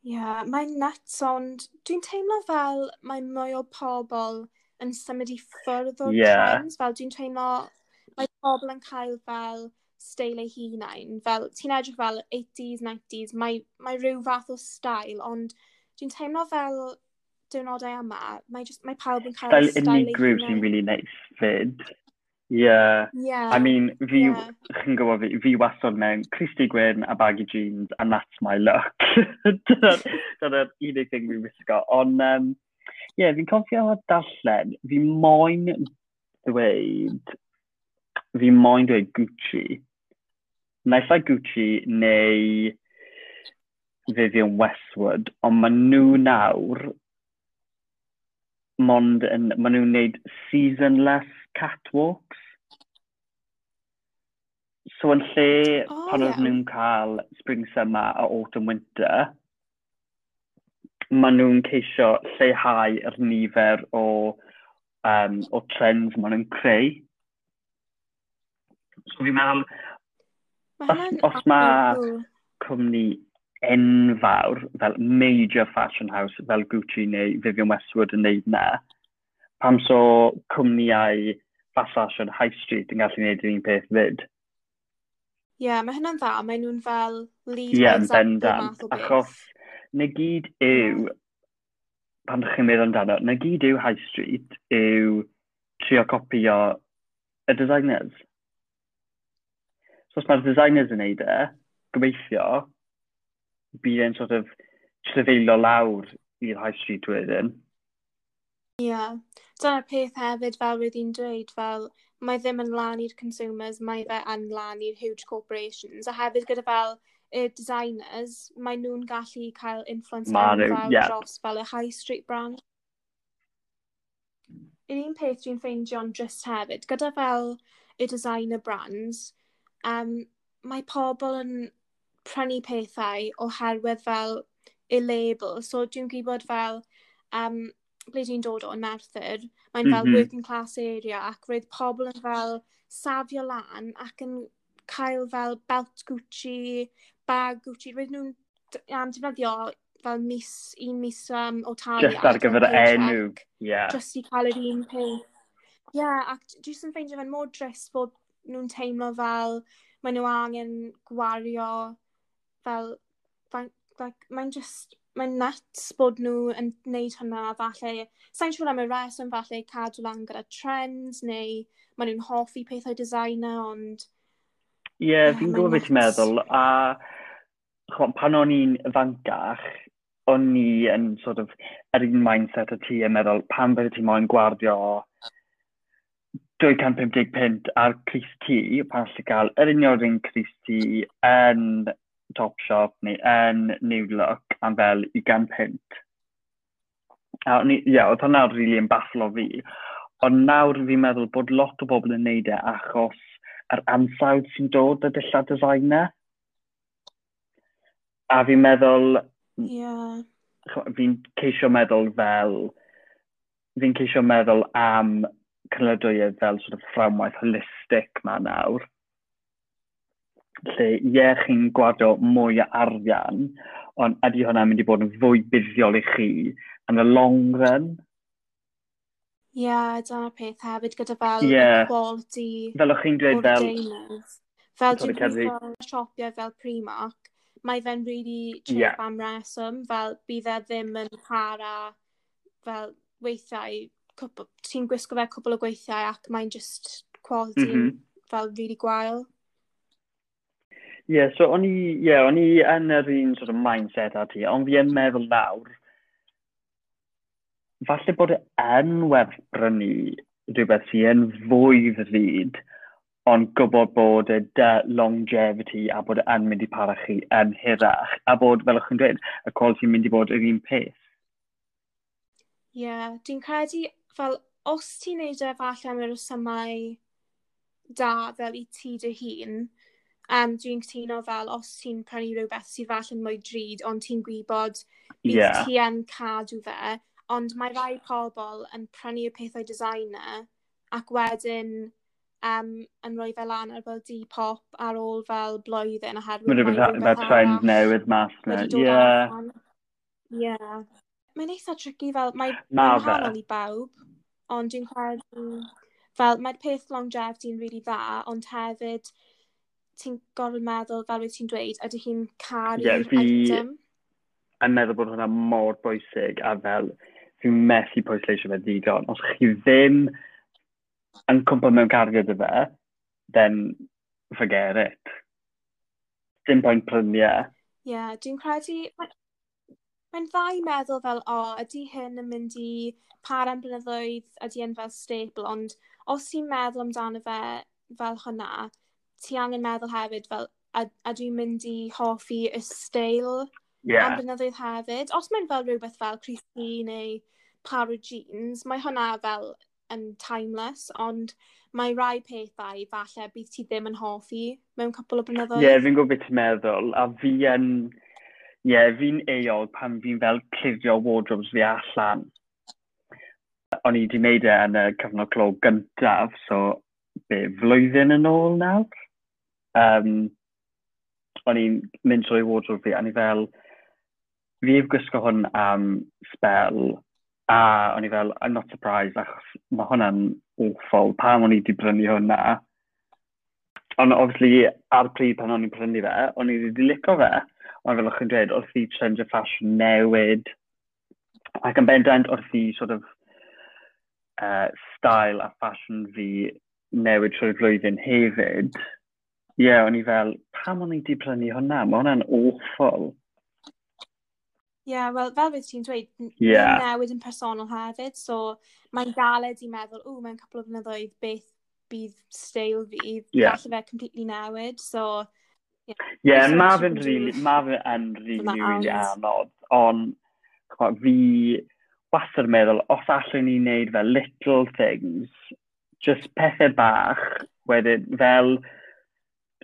Ie, yeah, mae'n nuts, ond dwi'n teimlo fel mae mwy o pobl yn symud i ffwrdd o'r yeah. trends. Fel dwi'n teimlo mae pobl yn cael fel steil ei hunain. Fel ti'n edrych fel 80s, 90s, mae, mae rhyw fath o stael, ond dwi'n teimlo fel diwrnodau yma, mae, just, mae pawb yn cael stael, stael ei hunain. Fel unigryw sy'n really nice fyd. Yeah. yeah. I mean, fi, yeah. chi'n gwybod fi, fi wastad mewn Christy Gwyn a baggy jeans, and that's my look. Dyna'r unig thing fi'n wisgo. Ond, um, yeah, fi'n cofio darllen, fi moyn dweud, fi moyn dweud Gucci. Naillai Gucci neu Vivian Westwood, ond maen nhw nawr mond yn, maen nhw'n neud seasonless catwalks. So yn lle oh, pan yeah. nhw'n cael spring summer a autumn winter, maen nhw'n ceisio lleihau yr nifer o, um, o trends maen nhw'n creu. So fi'n meddwl, os, os mae cwmni enfawr, fel major fashion house, fel Gucci neu Vivian Westwood yn neud na, pam so cwmniau fast fashion high street yn gallu gwneud yr un peth fyd yeah, mae hynna'n dda. Mae nhw'n fel lead yeah, by example math o beth. Achos na gyd yw, pan ydych chi'n meddwl amdano, na gyd yw High Street yw trio copio y designers. So os mae'r designers yn neud e, gobeithio, bydd e'n sort of trefeilio lawr i'r High Street wedyn. Ie. Yeah. Dyna'r peth hefyd fel wedi'n dweud, fel mae ddim yn lan i'r consumers, mae fe yn lan i'r huge corporations. A hefyd gyda fel y designers, mae nhw'n gallu cael influence fel yeah. dros fel y high street brand. Yr un peth dwi'n ffeindio'n drist hefyd, gyda fel y designer brands, um, mae pobl yn prynu pethau oherwydd fel y label. So dwi'n gwybod fel um, ble dwi'n dod o'n Merthyr, mae'n fel mm -hmm. working class area ac roedd pobl yn fel safio lan ac yn cael fel belt Gucci, bag Gucci, roedd nhw'n um, defnyddio fel mis, un mis um, o talu. Just ar gyfer enw, yeah. Just i cael yr un peth. Yeah, ac jyst yn ffeindio fe'n mor drist bod nhw'n teimlo fel mae nhw angen gwario fel, fel like, mae'n just mae'n nuts bod nhw yn gwneud hwnna, falle, sa'n siŵr am y reswm, falle cadw lan gyda trends, neu maen nhw'n hoffi pethau designer, ond... Ie, yeah, fi'n gwybod beth i'n meddwl, a pan o'n i'n fancach, o'n i yn sort of, yr un mindset o ti yn meddwl, pan fydde ti moyn gwardio 255 ar Cris T, pan allai gael yr union un Cris T yn Topshop neu yn New Look am fel 25. A ie, yeah, oedd hwnna'n rili really yn bafflo fi. Ond nawr fi'n meddwl bod lot o bobl yn neud e achos yr ansawdd sy'n dod y dillad designer. A fi'n meddwl... Yeah. Fi'n ceisio meddwl fel... Fi'n ceisio meddwl am cynnydwyaeth fel sort of fframwaith holistic ma nawr lle ie chi'n gwadio mwy o arian, ond ydy hwnna'n mynd i bod yn fwy buddiol i chi yn y long run? Ie, yeah, dyna peth hefyd gyda fel yeah. quality Fel o'ch chi'n dweud fel... Fel dwi'n gwybod siopiau fel Primark, mae fe'n really cheap yeah. am reswm, fel bydd e ddim yn para fel weithiau, ti'n gwisgo fe cwbl o gweithiau ac mae'n just quality mm -hmm. fel really gwael. Ie, yeah, so o'n i, yeah, o'n i yn yr un sort of mindset a ti, ond fi yn meddwl nawr, falle bod e yn werth brynu rhywbeth sy'n yn fwy ddryd, ond gwybod bod e y longevity a bod e yn mynd i para chi yn hirach, a bod, fel ych chi'n dweud, y quality'n mynd i bod yr un peth. Ie, yeah, dwi'n credu, fel, os ti'n neud e falle am yr ysymau da fel i ti dy hun, Um, dwi'n cytuno fel os ti'n prynu rhywbeth sydd fall yn mwy drud, ond ti'n gwybod bydd yeah. ti yn cadw fe, ond mae rai pobl yn prynu y pethau designer ac wedyn um, yn rhoi fel lan ar fel D-pop ar ôl fel blwyddyn oherwydd. Mae'n rhywbeth fel trend newydd mas na. Ie. Ie. Mae'n eitha tricky fel, mae'n ma hanol i bawb, ond dwi'n credu fel mae'r peth longevity yn really dda, ond hefyd ti'n gorfod meddwl fel wyt ti'n dweud, ydy hi'n caru'r yeah, fi... item? Yn meddwl bod hwnna mor bwysig a fel fi'n methu pwysleisio fe ddigon. Os chi ddim yn cwmpa mewn cardio dy fe, then forget it. Dim point pryniau. E. Ie, yeah, dwi'n credu... Mae'n ddau meddwl fel, o, oh, ydy hyn yn mynd i par am blynyddoedd, ydy hyn fel staple, ond os ti'n meddwl amdano fe fel hwnna, ti angen meddwl hefyd fel, a, a dwi'n mynd i hoffi y steil yeah. am blynyddoedd hefyd. Os mae'n fel rhywbeth fel Christy neu par o jeans, mae hwnna fel yn timeless, ond mae rai pethau falle bydd ti ddim yn hoffi mewn cwpl o blynyddoedd. Ie, yeah, fi'n gwybod beth ti'n meddwl, a fi yn... Ie, yeah, fi'n eol pan fi'n fel clirio wardrobes fi allan. O'n i wedi wneud e yn y cyfnod clo gyntaf, so be, flwyddyn yn ôl nawr? um, o'n i'n mynd trwy wardrobe fi, a ni fel, fi ef gwisgo hwn am spel, a o'n i fel, I'm not surprised, achos mae hwnna'n awful, pam o'n i wedi brynu hwnna. Ond obviously, ar pryd pan o'n i'n prynu fe, o'n i wedi licio fe, ond fel o'ch chi'n dweud, wrth i trend y ffasiwn newid, ac yn bendant wrth i sort of uh, style a ffasiwn fi newid trwy'r flwyddyn hefyd, Ie, yeah, o'n i fel, pam o'n i wedi prynu hwnna? Mae hwnna'n awful. Ie, yeah, wel, fel beth ti'n dweud, yeah. newid yn personol hefyd, so mae'n galed i meddwl, o, mae'n cwpl o flynyddoedd beth bydd steil fi, yeah. falle fe completely newid, so... Ie, yeah, yeah mae fe'n rili, mae fe yn rili, rili anodd, ond fi wastad yn meddwl, os allwn ni wneud fel little things, just pethau bach, wedyn fel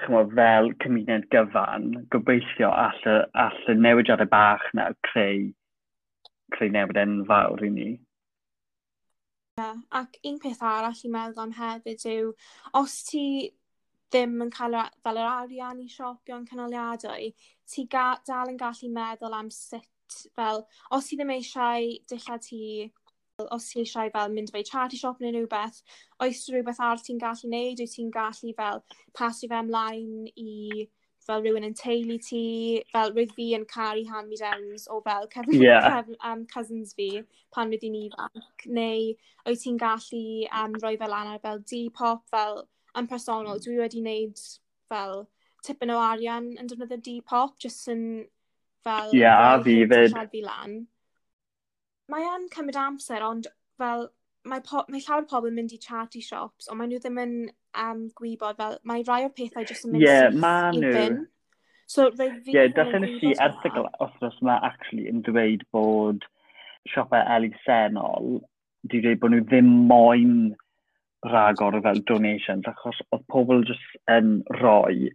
chymod, fel cymuned gyfan, gobeithio all y, all y newidiadau bach na creu, creu newid enfawr i ni. Yeah. Ac un peth arall i meddwl am hefyd yw, os ti ddim yn cael fel yr arian i siopio yn canoliadau, ti ga, dal yn gallu meddwl am sut fel, os ti ddim eisiau dillad ti os ti eisiau fel mynd i charity shop neu rhywbeth, oes rhywbeth arall ti'n gallu neud? Wyt ti'n gallu fel pasu fe ymlaen i fel rhywun yn teulu ti, fel roedd fi yn caru hand-me-downs o fel cefn, yeah. cefn, um, cousins fi pan roedd i'n ifanc, neu wyt ti'n gallu um, rhoi fel lan ar fel D-pop, fel yn personol, dwi wedi wneud fel tipyn o arian yn defnyddio D-pop, jyst yn fel... Ie, yeah, a fi fyd. ...fi lan mae yn cymryd amser, ond fel mae, po, mae llawer o pobl yn mynd i charity shops, ond mae nhw ddim yn um, gwybod fel, mae rai o'r pethau jyst yn mynd yeah, syth i bin. So, fe fi... Ie, yeah, dathen si erthigol os yma actually yn dweud bod siopau elusennol, di dweud bod nhw ddim moyn rhagor o fel donations, achos oedd pobl jyst yn rhoi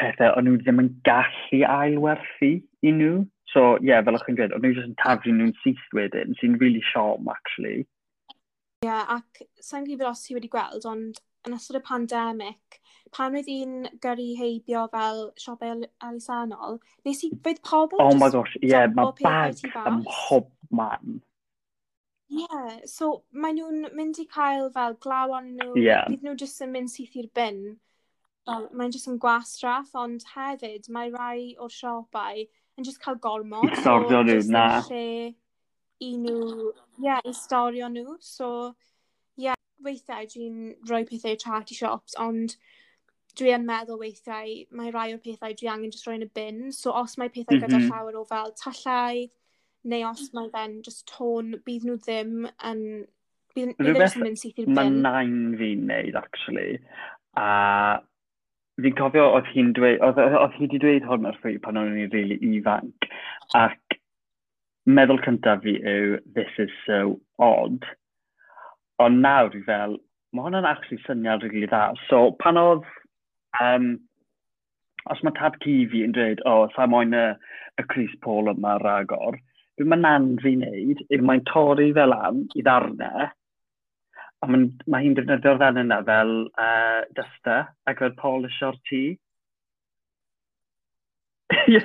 pethau o'n nhw ddim yn gallu ailwerthu i nhw. So, ie, yeah, fel o'ch chi'n dweud, o'n nhw jyst yn taflu nhw'n syth wedyn, sy'n really siom, actually. Ie, yeah, ac sa'n gwybod os ti wedi gweld, ond yn ystod y pandemig, pan oedd i'n gyrru heibio fel siopau alisanol, nes i fydd pobl... Oh my gosh, ie, yeah, mae bag ym mhob man. Ie, yeah, so mae nhw'n mynd i cael fel glaw on nhw, yeah. bydd nhw jyst yn mynd syth i'r bin. Fel, mae'n jyst yn gwastraff, ond hefyd mae rai o'r siopau yn just cael gormod. I storio nhw, na. Lle i nhw, ie, yeah, i storio nhw. So, ie, yeah, weithiau dwi'n rhoi pethau i charity shops, ond dwi yn meddwl weithiau mae rai o'r pethau dwi angen just rhoi yn y bin. So, os mae pethau mm -hmm. gyda mhm. llawer o fel tallau, neu os mae fe'n just tôn, bydd nhw ddim yn... Bydd, bydd e yn mynd syth i'r bin. Mae nain fi'n neud, actually. A uh fi'n cofio oedd hi'n dweud, oedd, oedd hi wedi dweud hwn wrth fi pan o'n i'n rili really ifanc, ac meddwl cyntaf fi yw, this is so odd, ond nawr i fel, mae hwnna'n actually syniad rili really dda. So pan oedd, um, os mae tad ci fi yn dweud, o, oh, sa moyn y, y Chris Paul yma ragor, beth mae nan fi'n neud, yw mae'n torri fel am i ddarnau, a mae, mae hi'n defnyddio'r ddan yna fel uh, duster ac fel polish o'r tŷ. Ie,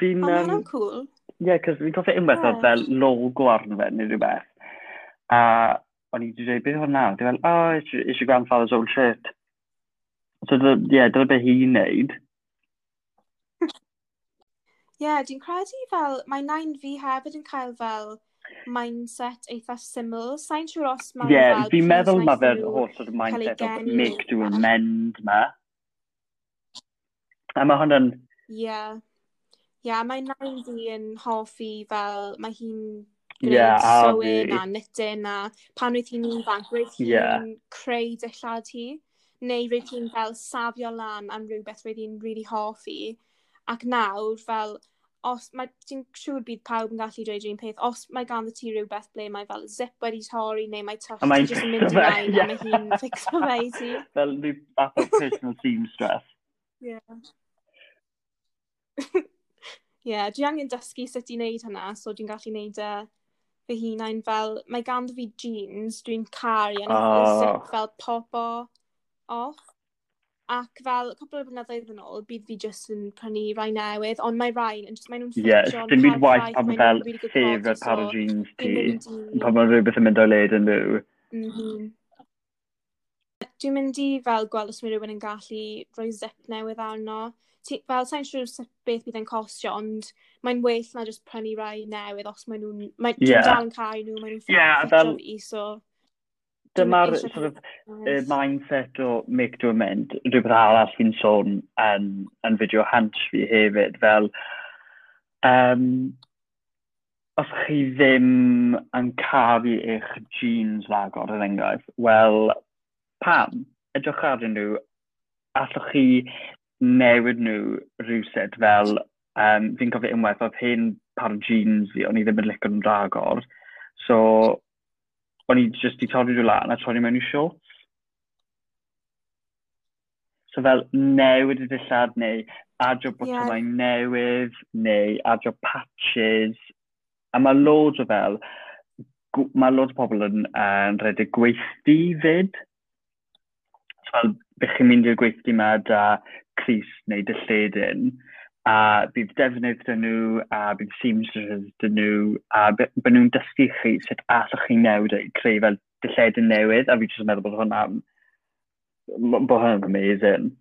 fi'n... O, mae'n cool. Ie, yeah, cos fi'n cofio unwaith yeah. oedd fel logo arno fe neu rhywbeth. A o'n i wedi dweud, beth hwnna? Dwi'n fel, oh, it's, it's your grandfather's old shirt. So, ie, yeah, dyna beth hi'n neud. Ie, yeah, dwi'n credu fel, mae nain fi hefyd yn cael fel mindset eitha syml. Sa'n siŵr os mae'n yeah, fel... Ie, fi'n meddwl mae fe'r holl sort of mindset o make to amend ma. A mae hwnna'n... Ie. Yeah. Ie, yeah, mae nain fi yn hoffi fel, mae hi'n gwneud yeah, sewing a knitting a pan wyth hi'n ifanc, roedd hi'n yeah. creu dillad hi, neu roedd hi'n fel safio lan am rhywbeth roedd hi'n really hoffi. Ac nawr, fel, os mae ti'n siŵr bydd pawb yn gallu dweud un peth, os mae ganddo ti rhywbeth ble mae fel zip wedi torri neu mae tush ti'n just yn mynd ymlaen yeah. a mae hi'n fix fe i ti. Fel rhyw fath o personal team stress. Ie. Ie, yeah, dwi angen dysgu sut i wneud hynna, so dwi'n gallu wneud e uh, fy hunain fel, mae ganddo fi jeans, dwi'n caru yn oh. fel popo off. Ac fel, cwpl o blynyddoedd yn ôl, bydd fi jyst yn prynu rai newydd, ond mae rai yn jyst, maen nhw'n ffitio. Ie, dim byd waith pan fel hef y par o jeans ti, pan mae rhywbeth yn mynd o'i led yn nhw. Mhm. Dwi'n mynd i fel gweld os mae rhywun yn gallu rhoi zip newydd arno. Ti, fel, sa'n siŵr sure beth bydd yn costio, ond mae'n well na jyst prynu rai newydd os maen nhw'n... Mae, yeah. dal yn cael nhw, maen nhw'n yeah, fel, so dyma'r sort of, uh, mindset o make to amend, rhywbeth arall fi'n sôn yn, yn fideo hans fi hefyd, fel um, os chi ddim yn caru eich jeans ragor yn er enghraifft, wel, pam? Edrych ar nhw, allwch chi newid nhw rhywsyd fel, um, fi'n cofio unwaith, oedd hyn par jeans fi, o'n i ddim yn licio'n ragor, so o'n i just i torri drwy lan a torri mewn i sio. So fel newid y dillad neu adio botymau yeah. newydd neu adio patches. A mae loads o fel, mae loads o pobl yn, yn rhedeg gweithdi fyd. So fel, bych chi'n mynd i'r gweithdi yma da Cris neu Dilledyn a bydd defnydd dyn nhw, a bydd seamstresses dyn nhw, a bydd nhw'n dysgu chi sut allwch chi newid i creu fel dilledyn newydd, a fi jyst yn meddwl bod hwnna'n bod hwnna'n amazing.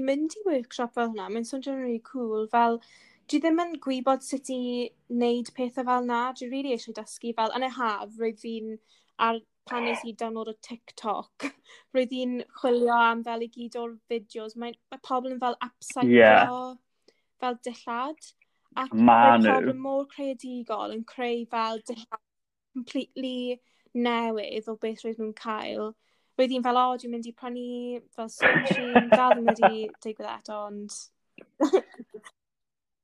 I mynd i workshop fel hwnna, mae'n swnio'n really cool, fel dwi ddim yn gwybod sut i wneud pethau fel na, dwi really eisiau dysgu fel yn y haf, roedd fi'n ar pan nes i download o TikTok, roedd hi'n chwilio am fel i gyd o'r fideos. Mae, mae pobl yn fel upside yeah. o, fel dillad. Ac mae pobl mor creadigol yn creu fel dillad completely newydd o beth roedd nhw'n cael. Roedd hi'n fel, o, oh, dwi'n mynd i prynu fel sushi, dal ddim wedi digwydd eto, ond...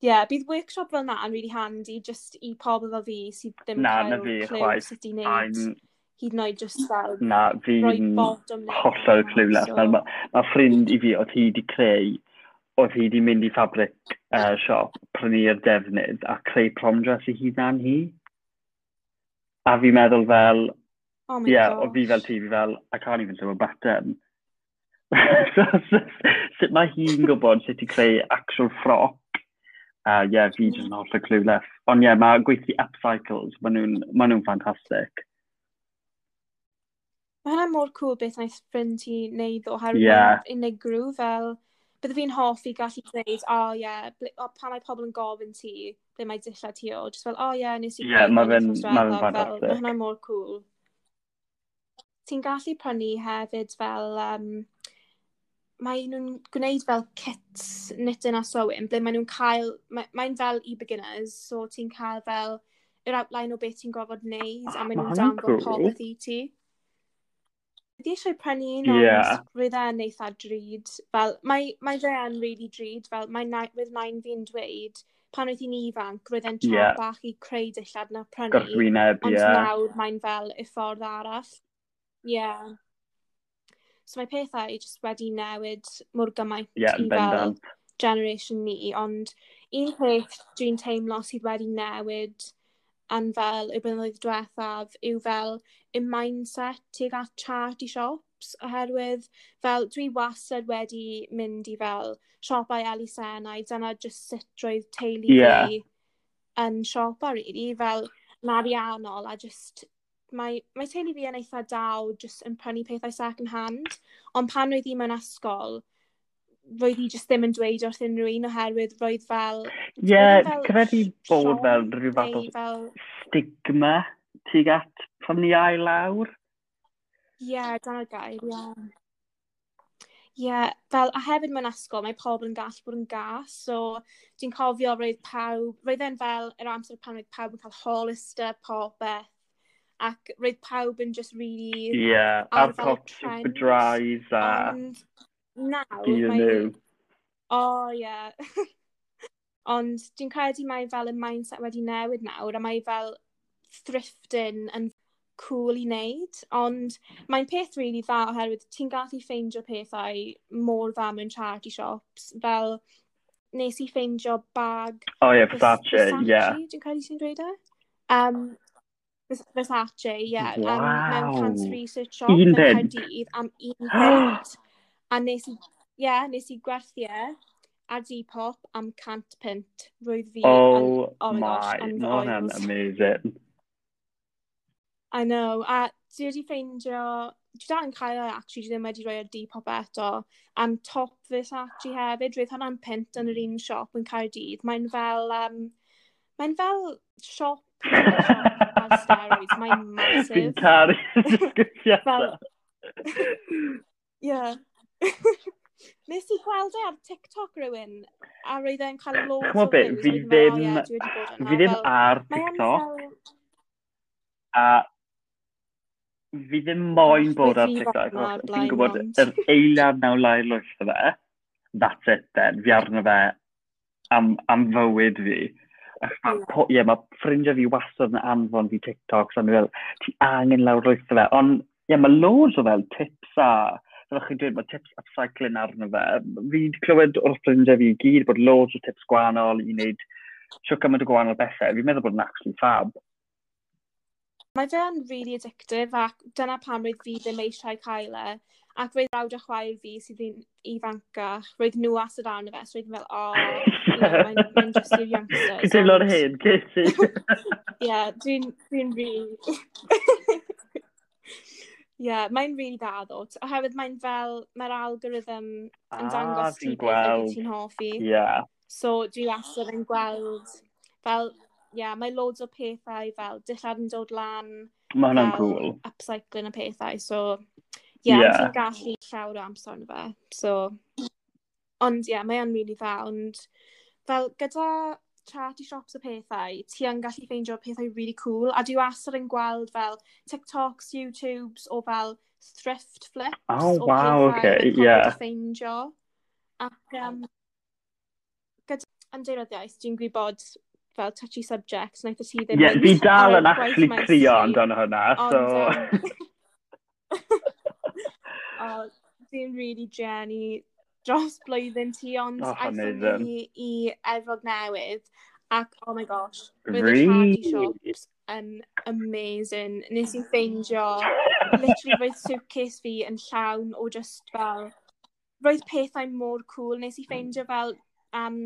Ie, yeah, bydd workshop fel na yn really handy just i pobl fel fi sydd ddim yn cael clywed sut i wneud. I'm hyd yn oed just fel... Na, fi'n hollol clywlas. Mae ma, ffrind i fi, oedd hi wedi creu, oedd hi wedi mynd i ffabric uh, siop, prynu'r defnydd a creu prom dress i hunan hi. A fi'n meddwl fel, Oh my yeah, gosh. o fi fel ti, fi fel, I can't even throw a button. so, sut mae hi'n gwybod sut i creu actual ffroc? A uh, yeah, fi jyst yn mm. holl o clueless. Ond ie, yeah, mae gweithio upcycles, maen nhw'n ma nhw ffantastig. Mae hynna mor cool beth naeth ffrind ti wneud o herwydd yeah. unigryw fel bydde fi'n hoffi gallu dweud, o oh, ie, yeah, oh, pan mae pobl yn gofyn ti, ble mae dillad ti o, just fel, o oh, ie, yeah, nes i... Yeah, mae fe'n fantastic. Mae hwnna mor cool. Ti'n gallu prynu hefyd fel, um, mae nhw'n gwneud fel kits knitting a sewing, ble mae nhw'n cael, mae'n mae fel i beginners, so ti'n cael fel yr outline o beth ti'n gofod wneud, a mae nhw'n danfod cool. popeth i ti. Fi eisiau prynu un ond yeah. roedd e'n eitha drud. Fel, mae, mae fe yn really drud. Fel, mae na, roedd nain fi'n dweud, pan oedd hi'n ifanc, roedd e'n tra yeah. bach i creu dillad na prynu. Gorthwyneb, ie. Yeah. Ond nawr mae'n fel y ffordd arall. Ie. Yeah. So mae pethau just wedi newid mor gymaint yeah, i fel generation ni, ond un peth dwi'n teimlo sydd wedi newid yn fel y blynyddoedd diwethaf yw fel in mindset tuag at charity shops oherwydd fel dwi wastad wedi mynd i fel siopau elusennau dyna just sut roedd teulu yeah. fi yn siopa really fel yn ariannol a just mae, mae teulu fi yn eitha daw just yn prynu pethau second hand ond pan roedd i mewn ysgol roedd hi just ddim yn dweud wrth unrhyw un oherwydd roedd fel... Ie, yeah, cyfeir i bod fel rhyw fath o fel... stigma tuag at cwmnïau lawr. Ie, yeah, da'r gair, ie. Yeah. Ie, yeah, fel, a hefyd mewn ysgol, mae pobl yn gallu bod yn gas, so dwi'n cofio roedd pawb, roedd e'n fel yr amser pan roedd pawb yn cael holister, popeth, ac roedd pawb yn just really... Ie, yeah, ar pop super drives a... Ond nawr mae... O, ie. Ond dwi'n credu mae fel y mindset wedi newid nawr, a mae fel thrifting yn cool i wneud, ond hmm. mae'n peth really dda oherwydd ti'n gallu ffeindio pethau mor dda mewn charity shops, fel nes i ffeindio bag... O oh, ie, yeah, Versace, ie. Dwi'n credu ti'n dweud e? Um, Versace, ie. Yeah, wow. Um, mewn cancer research shop, mewn Caerdydd, am un pint. a nes i, ie, yeah, nes i gwerthu e a Depop am cant pint. Roedd fi... Oh, an, oh my, my gosh, no, amazing. I know. A dwi wedi ffeindio... Dwi dal yn cael e, actually, dwi ddim wedi rhoi ar Depop eto. Am top Versace hefyd, roedd hwnna'n pint yn yr un siop yn Caerdydd. Mae'n fel... Um, mae'n fel siop ar steroids. Mae'n massive. Fi'n taru. Fel... Ie. Nes i gweld e ar TikTok rhywun, a roedd e'n cael loads Chmo o views. Fi ddim, fi ddim ar TikTok. A fi ddim moyn bod ar TikTok. Fi'n gwybod yr eiliad naw lai lwyth o fe. That's it then. Fi arno fe am, am fywyd fi. Ie, yeah, mae ffrindiau fi wastad yn anfon fi TikToks so a mi fel, ti angen lawr lwyth o fe. Ond, ie, yeah, mae loads o fel tips a, fel chi'n dweud, mae tips upcycling arno fe. Fi wedi clywed o'r ffrindiau fi i gyd bod loads o tips gwahanol i wneud siwc gymaint o gwahanol bethau. Fi'n meddwl bod yn actually fab. Mae fe'n really addictive ac dyna pam roedd fi ddim eisiau cael e. Ac roedd rawd a chwaer fi sydd yn ifancach, roedd nhw wastad arno fe, so roedd yn fel, o, oh, mae'n yeah, just i'r youngsters. Ti'n teimlo'r hyn, Casey? Ie, dwi'n dwi rili... Ie, yeah, mae'n rili dda ddo. Oherwydd mae'n fel, mae'r algorithm yn ah, dangos ah, ti beth ti'n hoffi. Ie. Yeah. So, dwi wastad yn gweld, fel, yeah, mae loads o pethau fel dillad yn dod lan. Mae hwnna'n cool. Upcycling y pethau, so Ie, yeah, yeah. ti'n gallu llawer o amser yn fe. So, ond ie, yeah, mae o'n really dda, ond fel gyda charity shops o pethau, ti yn gallu ffeindio pethau really cool, a dwi wastad yn gweld fel TikToks, YouTubes, o fel thrift flips. Oh, wow, oce, okay, ie. Yeah. ffeindio. Ac um, gyda ymdeiryddiaeth, dwi'n gwybod fel touchy subjects, naeth ti ddim... Ie, fi dal yn actually crio amdano hwnna, so... Um, o, dwi'n really Jenny dros blwyddyn ti, ond oh, aethon ni i Efrog Newydd, ac oh my gosh, roedd really? y shanty shops yn amazing. Nes i ffeindio, literally roedd suitcase fi yn llawn o just fel, roedd pethau mor cool. Nes i ffeindio fel um,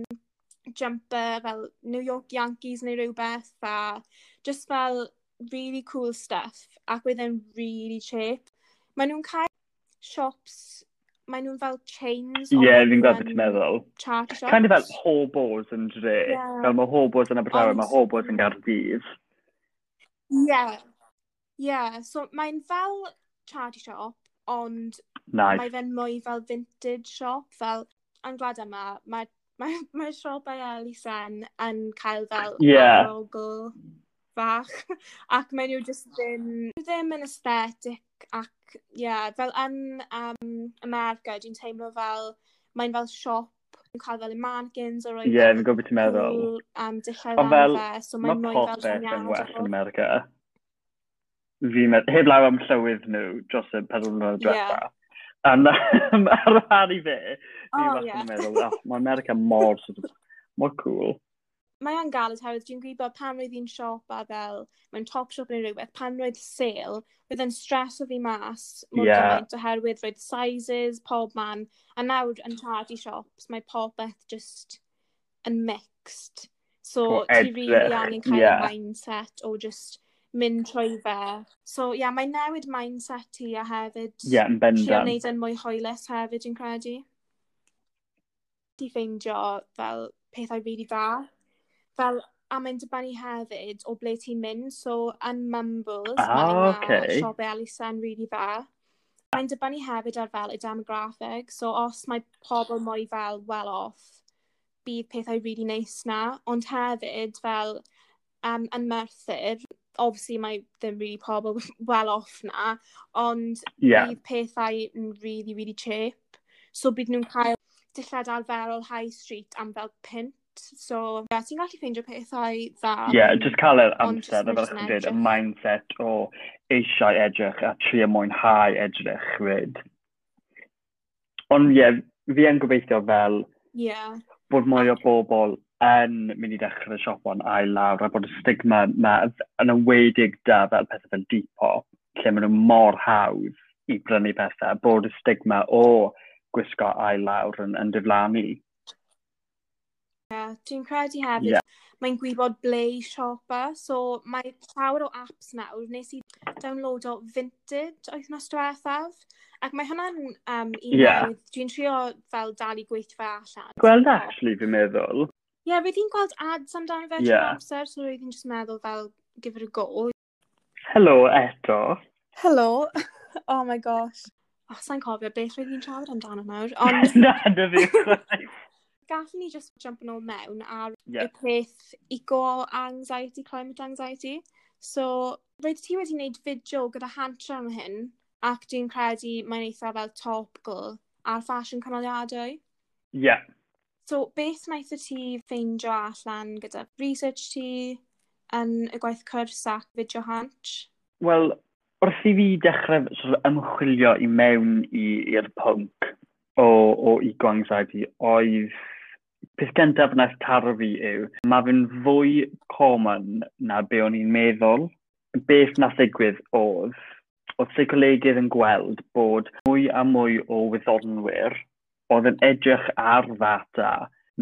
jumper fel New York Yankees neu rhywbeth a just fel really cool stuff ac oedd e'n really cheap. Mae nhw'n cael shops, mae nhw'n fel chains. Ie, yeah, fi'n gweld beth um, ti'n meddwl. Chart shops. Kind of fel hobos yn dre. Yeah. Fel mae hobos yn Abertawe, Ond... mae hobos yn Gardydd. Ie. Yeah. Ie, yeah. so mae'n fel charity shop, ond nice. mae fe'n mwy fel vintage shop, fel yn glad yma, mae Mae, mae siopau Elisen yn cael fel yeah. arogl fach. ac mae nhw just ddim, ddim yn aesthetic ac, ie, yeah, fel yn um, America, dwi'n teimlo fel, mae'n fel siop yn cael fel mannequins o roi... Ie, fi'n gwybod beth ti'n meddwl. Um, dillai Ond fel, fe, so mae popeth yn well yn America. Fi'n meddwl, heb law am llywydd nhw dros y pedal mlynedd diwetha. Yeah. And ar rhan i fe, fi oh, yeah. yn meddwl, oh, mae America mor, sort of, mor cool. Mae e'n galed oherwydd dwi'n gwybod pan roedd hi'n siop a fel, mae'n top shop neu rhywbeth, pan roedd sale, roedd yn stres o fi mas mor yeah. gymaint oherwydd roedd sizes, pob man, a nawr yn charity shops, mae popeth just yn mixed. So, ti rili really angen cael yeah. mindset o just mynd trwy fe. So, ie, yeah, mae'n newid mindset ti a hefyd... Ie, yeah, yn bendant. Trio wneud yn mwy hoelus hefyd, dwi'n credu. Di ffeindio fel pethau rili really dda. Fel, a mae'n dibynnu hefyd o ble ti'n mynd. So, yn Mumbles, ah, mae'n okay. siobe Alison really dda. Mae'n dibynnu hefyd ar fel y demographic. So, os mae pobl mwy fel well-off, bydd pethau rili really neis nice na. Ond hefyd, fel, um, yn Merthyr, obviously mae ddim really pobl well off na, ond yeah. bydd pethau yn really, really cheap. So bydd nhw'n cael dillad arferol high street am fel pint. So, yeah, ti'n gallu ffeindio pethau dda. Ie, yeah, just cael yr amser, a fel chi'n dweud, y mindset o eisiau edrych a trio mwynhau edrych, ryd. Ond ie, yeah, fi yn gobeithio fel yeah. bod mwy o bobl yn mynd i dechrau siop o'n ail lawr a bod y stigma yma yn ymwedig da fel pethau fel Depop, lle maen nhw mor hawdd i brynu pethau, bod y stigma o gwisgo ail lawr yn, yn diflannu. Yeah, dwi'n credu hefyd, yeah. mae'n gwybod ble i siopa, so mae llawer o apps nawr, nes i download o Vinted oethnos diwethaf, ac mae hwnna'n um, un yeah. dwi'n trio fel dal i gweithio allan. Gweld actually, fi'n meddwl. Ie, yeah, roedd hi'n gweld ads amdano fe yeah. amser, so roedd hi'n just meddwl fel, give it a go. Helo eto. Helo. oh my gosh. Oh, sa'n cofio beth roedd hi'n trafod amdano nawr. Ond... Na, na fi. Gallwn ni just jump yn ôl mewn ar yeah. y peth equal anxiety, climate anxiety. So, roedd ti wedi gwneud fideo gyda Hantra am hyn, ac dwi'n credu mae'n eitha fel topical ar fashion canoliadau. Ie, yeah, So beth wnaeth y ti ffeindio allan gyda research ti yn y gwaith cwrs ac fideo hant? Wel, wrth i fi dechrau sort of, ymchwilio i mewn i'r pwnc o, o i gwangsaid oedd peth gyntaf wnaeth taro fi yw, mae fe'n fwy common na be o'n i'n meddwl. Beth na ddigwydd oedd, oedd seicolegydd yn gweld bod mwy a mwy o wyddonwyr oedd yn edrych ar ddata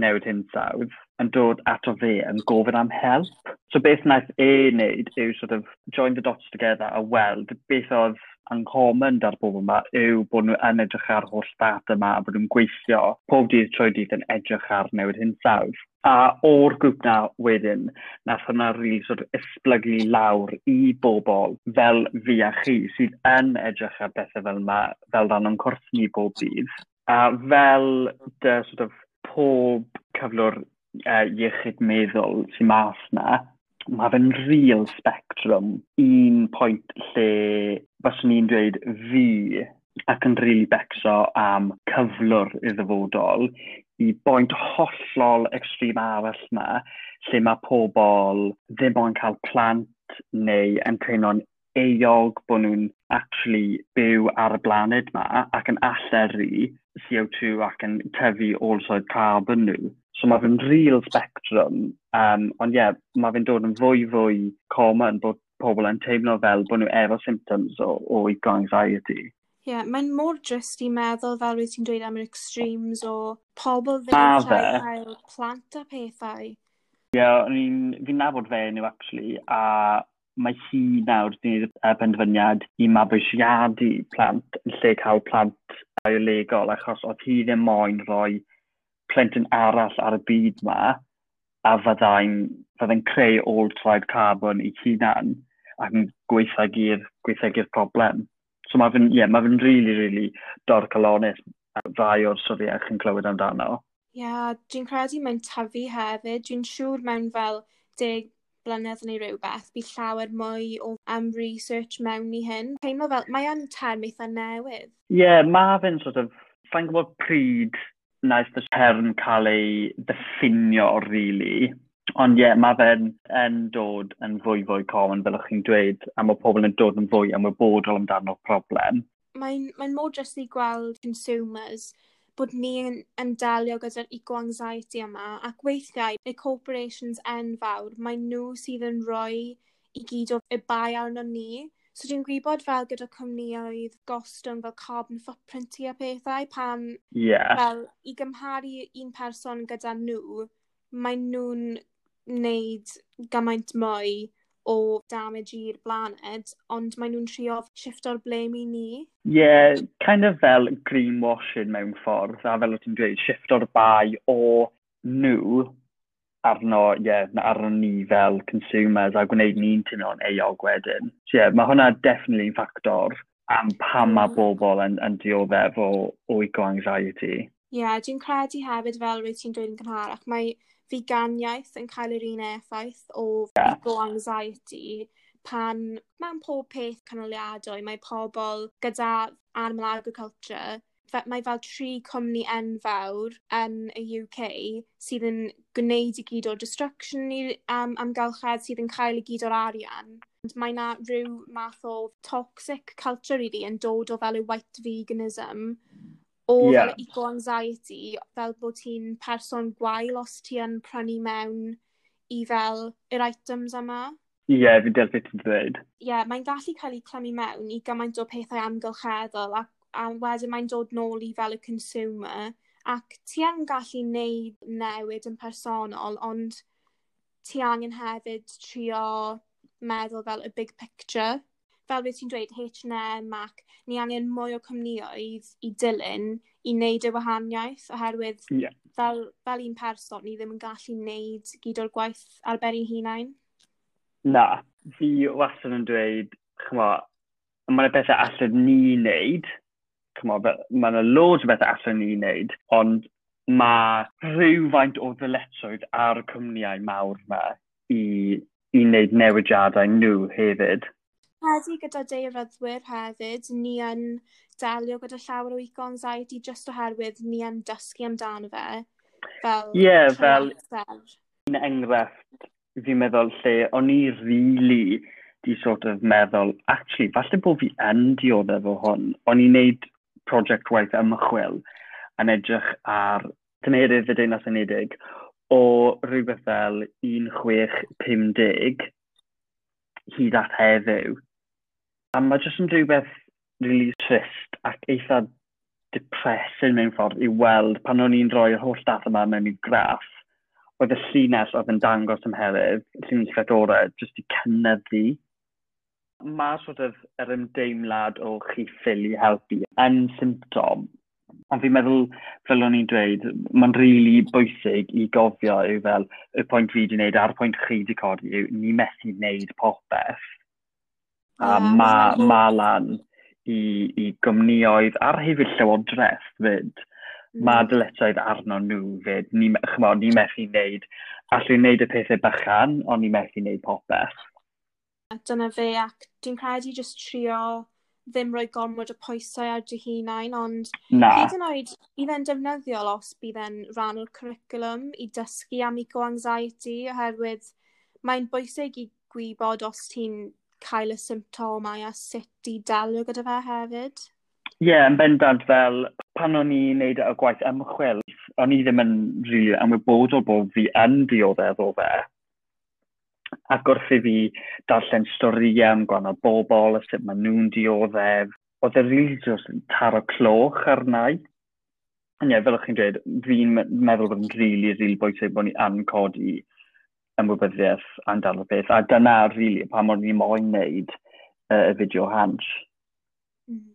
newid hinsawdd yn dod ato fe yn gofyn am help. So beth wnaeth e wneud yw sort of join the dots together a weld beth oedd uncommon da'r bobl yma yw bod nhw yn edrych ar holl data yma a bod nhw'n gweithio pob dydd trwy dydd yn edrych ar newid hinsawdd. A o'r grŵp na wedyn, nath hwnna rili really sort of esblygu lawr i bobl fel fi a chi sydd yn edrych ar bethau fel yma fel dan o'n cwrs ni bob dydd A fel dy sort of, pob cyflwr uh, iechyd meddwl sy'n mas na, mae fe'n real spectrum. Un pwynt lle byswn ni'n dweud fi ac yn rili really becso am cyflwr i ddyfodol i boint hollol extrem arall yma lle mae pobl ddim o'n cael plant neu yn teimlo'n eog bod nhw'n actually byw ar y blaned yma ac yn alleru CO2 ac yn tyfu also carbon nhw. So mae fe'n real spectrum, um, ond ie, yeah, mae fe'n dod yn fwy fwy common bod pobl yn teimlo fel bod nhw efo symptoms o, o anxiety. Ie, yeah, mae'n mor drist i meddwl fel wyt ti'n dweud am yr extremes o pobl ddim yn cael plant a pethau. Ie, yeah, fi'n nabod fe nhw actually, a mae hi nawr wedi gwneud y penderfyniad i mabwysiadu plant yn lle cael plant biolegol achos oedd hi ddim moyn rhoi plentyn arall ar y byd yma a fyddai'n fyddai creu old fried carbon i hunan ac yn gweithagu'r gweithagu'r problem. So mae fy'n yeah, ma fy really, really dorcalonis a ddau o'r syddiach yn clywed amdano. Ie, yeah, dwi'n credu mae'n tyfu hefyd. Dwi'n siŵr mewn fel deg blynedd neu rhywbeth, bydd llawer mwy o am research mewn i hyn. Teimlo fel, mae yn term eitha newydd. Ie, yeah, mae fe'n sort of, sa'n gwybod pryd naeth y term cael ei ddiffinio, really. Ond ie, yeah, mae fe'n yn dod yn fwy fwy common, fel ych chi'n dweud, a mae pobl yn dod yn fwy ymwybodol amdano'r problem. Mae'n mae, n, mod jyst i gweld consumers bod ni'n yn delio gyda'r eco-anxiety yma, ac weithiau, y corporations enfawr, mae nhw sydd yn rhoi i gyd o y bai arno ni. So dwi'n gwybod fel gyda cwmnioedd gostwng fel carbon footprint a pethau, pan yeah. fel i gymharu un person gyda nhw, mae nhw'n wneud gymaint mwy o damage i'r blaned, ond maen nhw'n trio shifto'r blame i ni. Ie, yeah, kind of fel greenwashing mewn ffordd, a fel o ti'n dweud, shifto'r bai o nhw arno, ie, yeah, arno ni fel consumers a gwneud ni'n tuno'n eog wedyn. So, yeah, mae hwnna definitely factor ffactor am pam mae mm. bobl yn, yn dioddef o, o eco-anxiety. Ie, yeah, dwi'n credu hefyd fel rwy ti'n dweud yn gynharach, mae figaniaeth yn cael yr un effaith o yeah. anxiety pan mewn pob peth canoliadwy mae pobl gyda animal agriculture mae fel tri cwmni enfawr yn y UK sydd yn gwneud i gyd o'r destruction i um, amgylchedd sydd yn cael i gyd o'r arian. Mae yna rhyw math o toxic culture i really, yn dod o fel y white veganism o yeah. fel eco-anxiety, fel bod ti'n person gwael os ti yn prynu mewn i fel yr items yma. Ie, yeah, fi deall beth ti'n dweud. Ie, yeah, mae'n gallu cael ei clymu mewn i gymaint o pethau amgylcheddol ac a wedyn mae'n dod nôl i fel y consumer ac ti yn gallu neud newid yn personol ond ti angen hefyd trio meddwl fel y big picture fel beth ti'n dweud, H&M ac ni angen mwy o cwmnioedd i dilyn i wneud y wahaniaeth, oherwydd yeah. fel, fel un person ni ddim yn gallu wneud gyd o'r gwaith ar ben ei hunain. Na, fi wastad yn dweud, chymo, mae'n bethau allan ni wneud, chymo, mae'n loads o bethau allan ni wneud, ond mae rhywfaint o ddyletswydd ar y cwmniau mawr yma i, i wneud newidiadau nhw hefyd credu gyda deiryddwyr hefyd ni yn delio gyda llawer o eco anxiety just oherwydd ni yn dysgu amdano fe. Fel yeah, fel un enghraifft fi'n meddwl lle o'n i rili really di sort of meddwl, actually, falle bod fi yn dioddef efo hwn. O'n i'n neud project waith ymchwil yn edrych ar tymerydd y Deunas Unedig o rhywbeth fel 1650 hyd at heddiw. A mae jyst yn rhywbeth really trist ac eitha depressing mewn ffordd i weld pan o'n i'n rhoi'r holl dath yma mewn i graff, oedd y llinell oedd yn dangos ymherydd, y llinell fedorau, jyst i cynnyddu. Mae sort of yr ymdeimlad o chi ffili helpu yn symptom. Ond fi'n meddwl, fel o'n i'n dweud, mae'n rili really bwysig i gofio yw fel y pwynt fi wedi wneud a'r pwynt chi wedi codi yw ni methu wneud popeth a yeah, ma, malan i, i gymnioedd ar hefyd llywodraeth fyd. Mm. Mae dylesoedd arno nhw fyd. Ni, chymo, ni methu wneud, allwn wneud y pethau bychan, ond ni methu wneud popeth. Dyna fe, ac dwi'n credu jyst trio ddim rhoi gormod o pwysau ar dy hunain, ond Na. hyd yn oed i fe'n defnyddiol os bydd e'n rhan o'r cwricwlwm i dysgu am eco-anxiety, oherwydd mae'n bwysig i gwybod os ti'n cael y symptomau a sut i dalio gyda fe hefyd? Ie, yeah, yn bendant fel pan o'n i'n neud y gwaith ymchwil, o'n i ddim yn really ymwybodol bod fi yn dioddefo fe. Ac wrth i fi darllen storïau am gwahanol bobl, a sut maen nhw'n dioddef, oedd e rili jyst taro cloch arnau. Ie, yeah, fel o'ch chi'n dweud, fi'n meddwl bod yn rili, rili bwysig bod ni yn codi ymwybyddiaeth amdano'r beth. A dyna rili really, pa mor ni moyn wneud uh, y fideo hans. Mm.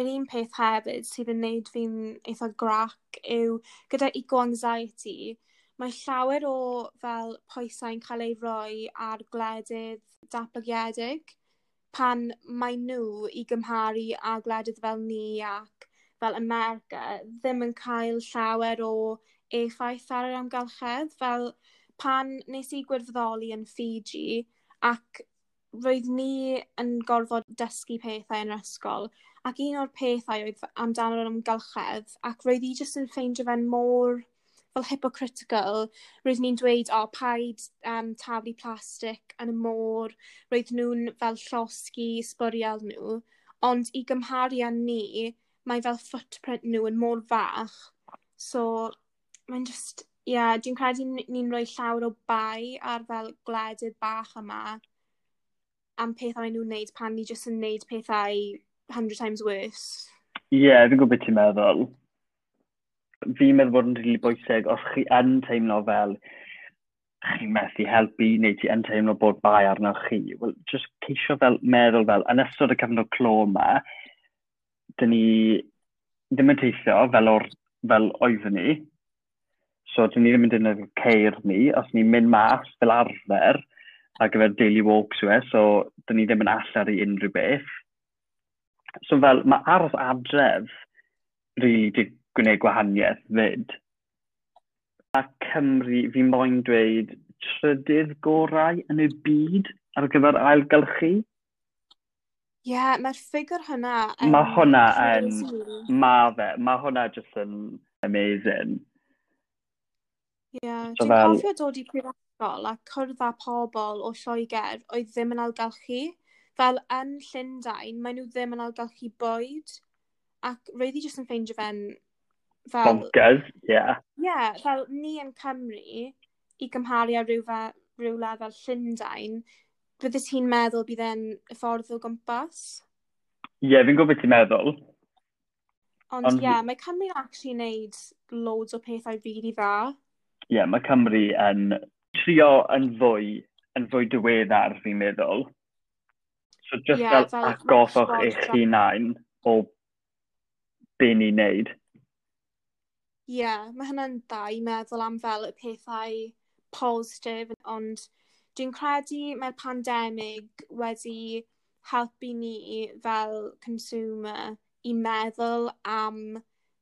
Yr un peth hefyd sydd yn wneud fi'n eitha grac yw gyda eco-anxiety, mae llawer o fel poesau'n cael ei roi ar gwledydd datblygiedig pan mae nhw i gymharu â gwledydd fel ni ac fel America ddim yn cael llawer o effaith ar yr amgylchedd. Fel pan nes i gwirfoddoli yn Fiji ac roedd ni yn gorfod dysgu pethau yn yr ysgol ac un o'r pethau oedd amdano'r amgylchedd ac roedd i jyst yn ffeindio fe'n môr fel hypocritical. Roedd ni'n dweud o oh, paid um, taflu plastig yn y môr. Roedd nhw'n fel llosgi sbwriel nhw ond i gymharu â ni mae fel footprint nhw yn mor fach. So mae'n just ie, dwi'n credu ni'n rhoi llawer o bai ar fel gwledydd bach yma am pethau nhw'n wneud pan ni jyst yn wneud pethau 100 times worse. Ie, yeah, fi'n gwybod beth ti'n meddwl. Fi'n meddwl bod yn rili bwysig os chi yn teimlo fel chi'n methu helpu neu ti yn teimlo bod bai arno chi. Wel, just ceisio fel meddwl fel, yn ystod y cyfnod clo yma, dyn ni ddim yn teithio fel o'r fel oeddwn ni, So, dyn ni ddim yn defnyddio ceir ni, os ni'n mynd mas fel arfer ar gyfer daily walks yw e, so dyn ni ddim yn allar i unrhyw beth. So fel, mae ardd adref rili really, di gwneud gwahaniaeth fyd. A Cymru, fi moyn dweud trydydd gorau yn y byd ar gyfer ailgylchu. Ie, yeah, mae'r ffigur hwnna... Mae hwnna yn... Mae fe, mae hwnna jyst yn amazing. Yeah. So Dwi'n fel... cofio dod i prifysgol a cwrdd â pobl o Lloegr oedd ddim yn algylchu. Fel yn Llundain, maen nhw ddim yn algylchu bwyd. Ac roedd i jyst yn ffeindio fe'n... Fel... Bonkers, ie. Yeah. Ie, yeah, fel ni yn Cymru, i gymharu â rhyw, fe, rhyw lefel Llundain, bydde ti'n meddwl bydd e'n y ffordd o gwmpas? Ie, yeah, fi'n gwybod ti'n meddwl. Ond ie, yeah, mae Cymru'n actually wneud loads o pethau rili really dda ie, yeah, mae Cymru yn trio yn fwy, yn fwy diweddar, fi'n meddwl. So, just yeah, fel agoswch eich hunain o be ni'n neud. Ie, yeah, mae hynna'n dda i meddwl am fel y pethau positif, ond dwi'n credu mae'r pandemig wedi helpu ni fel consumer i meddwl am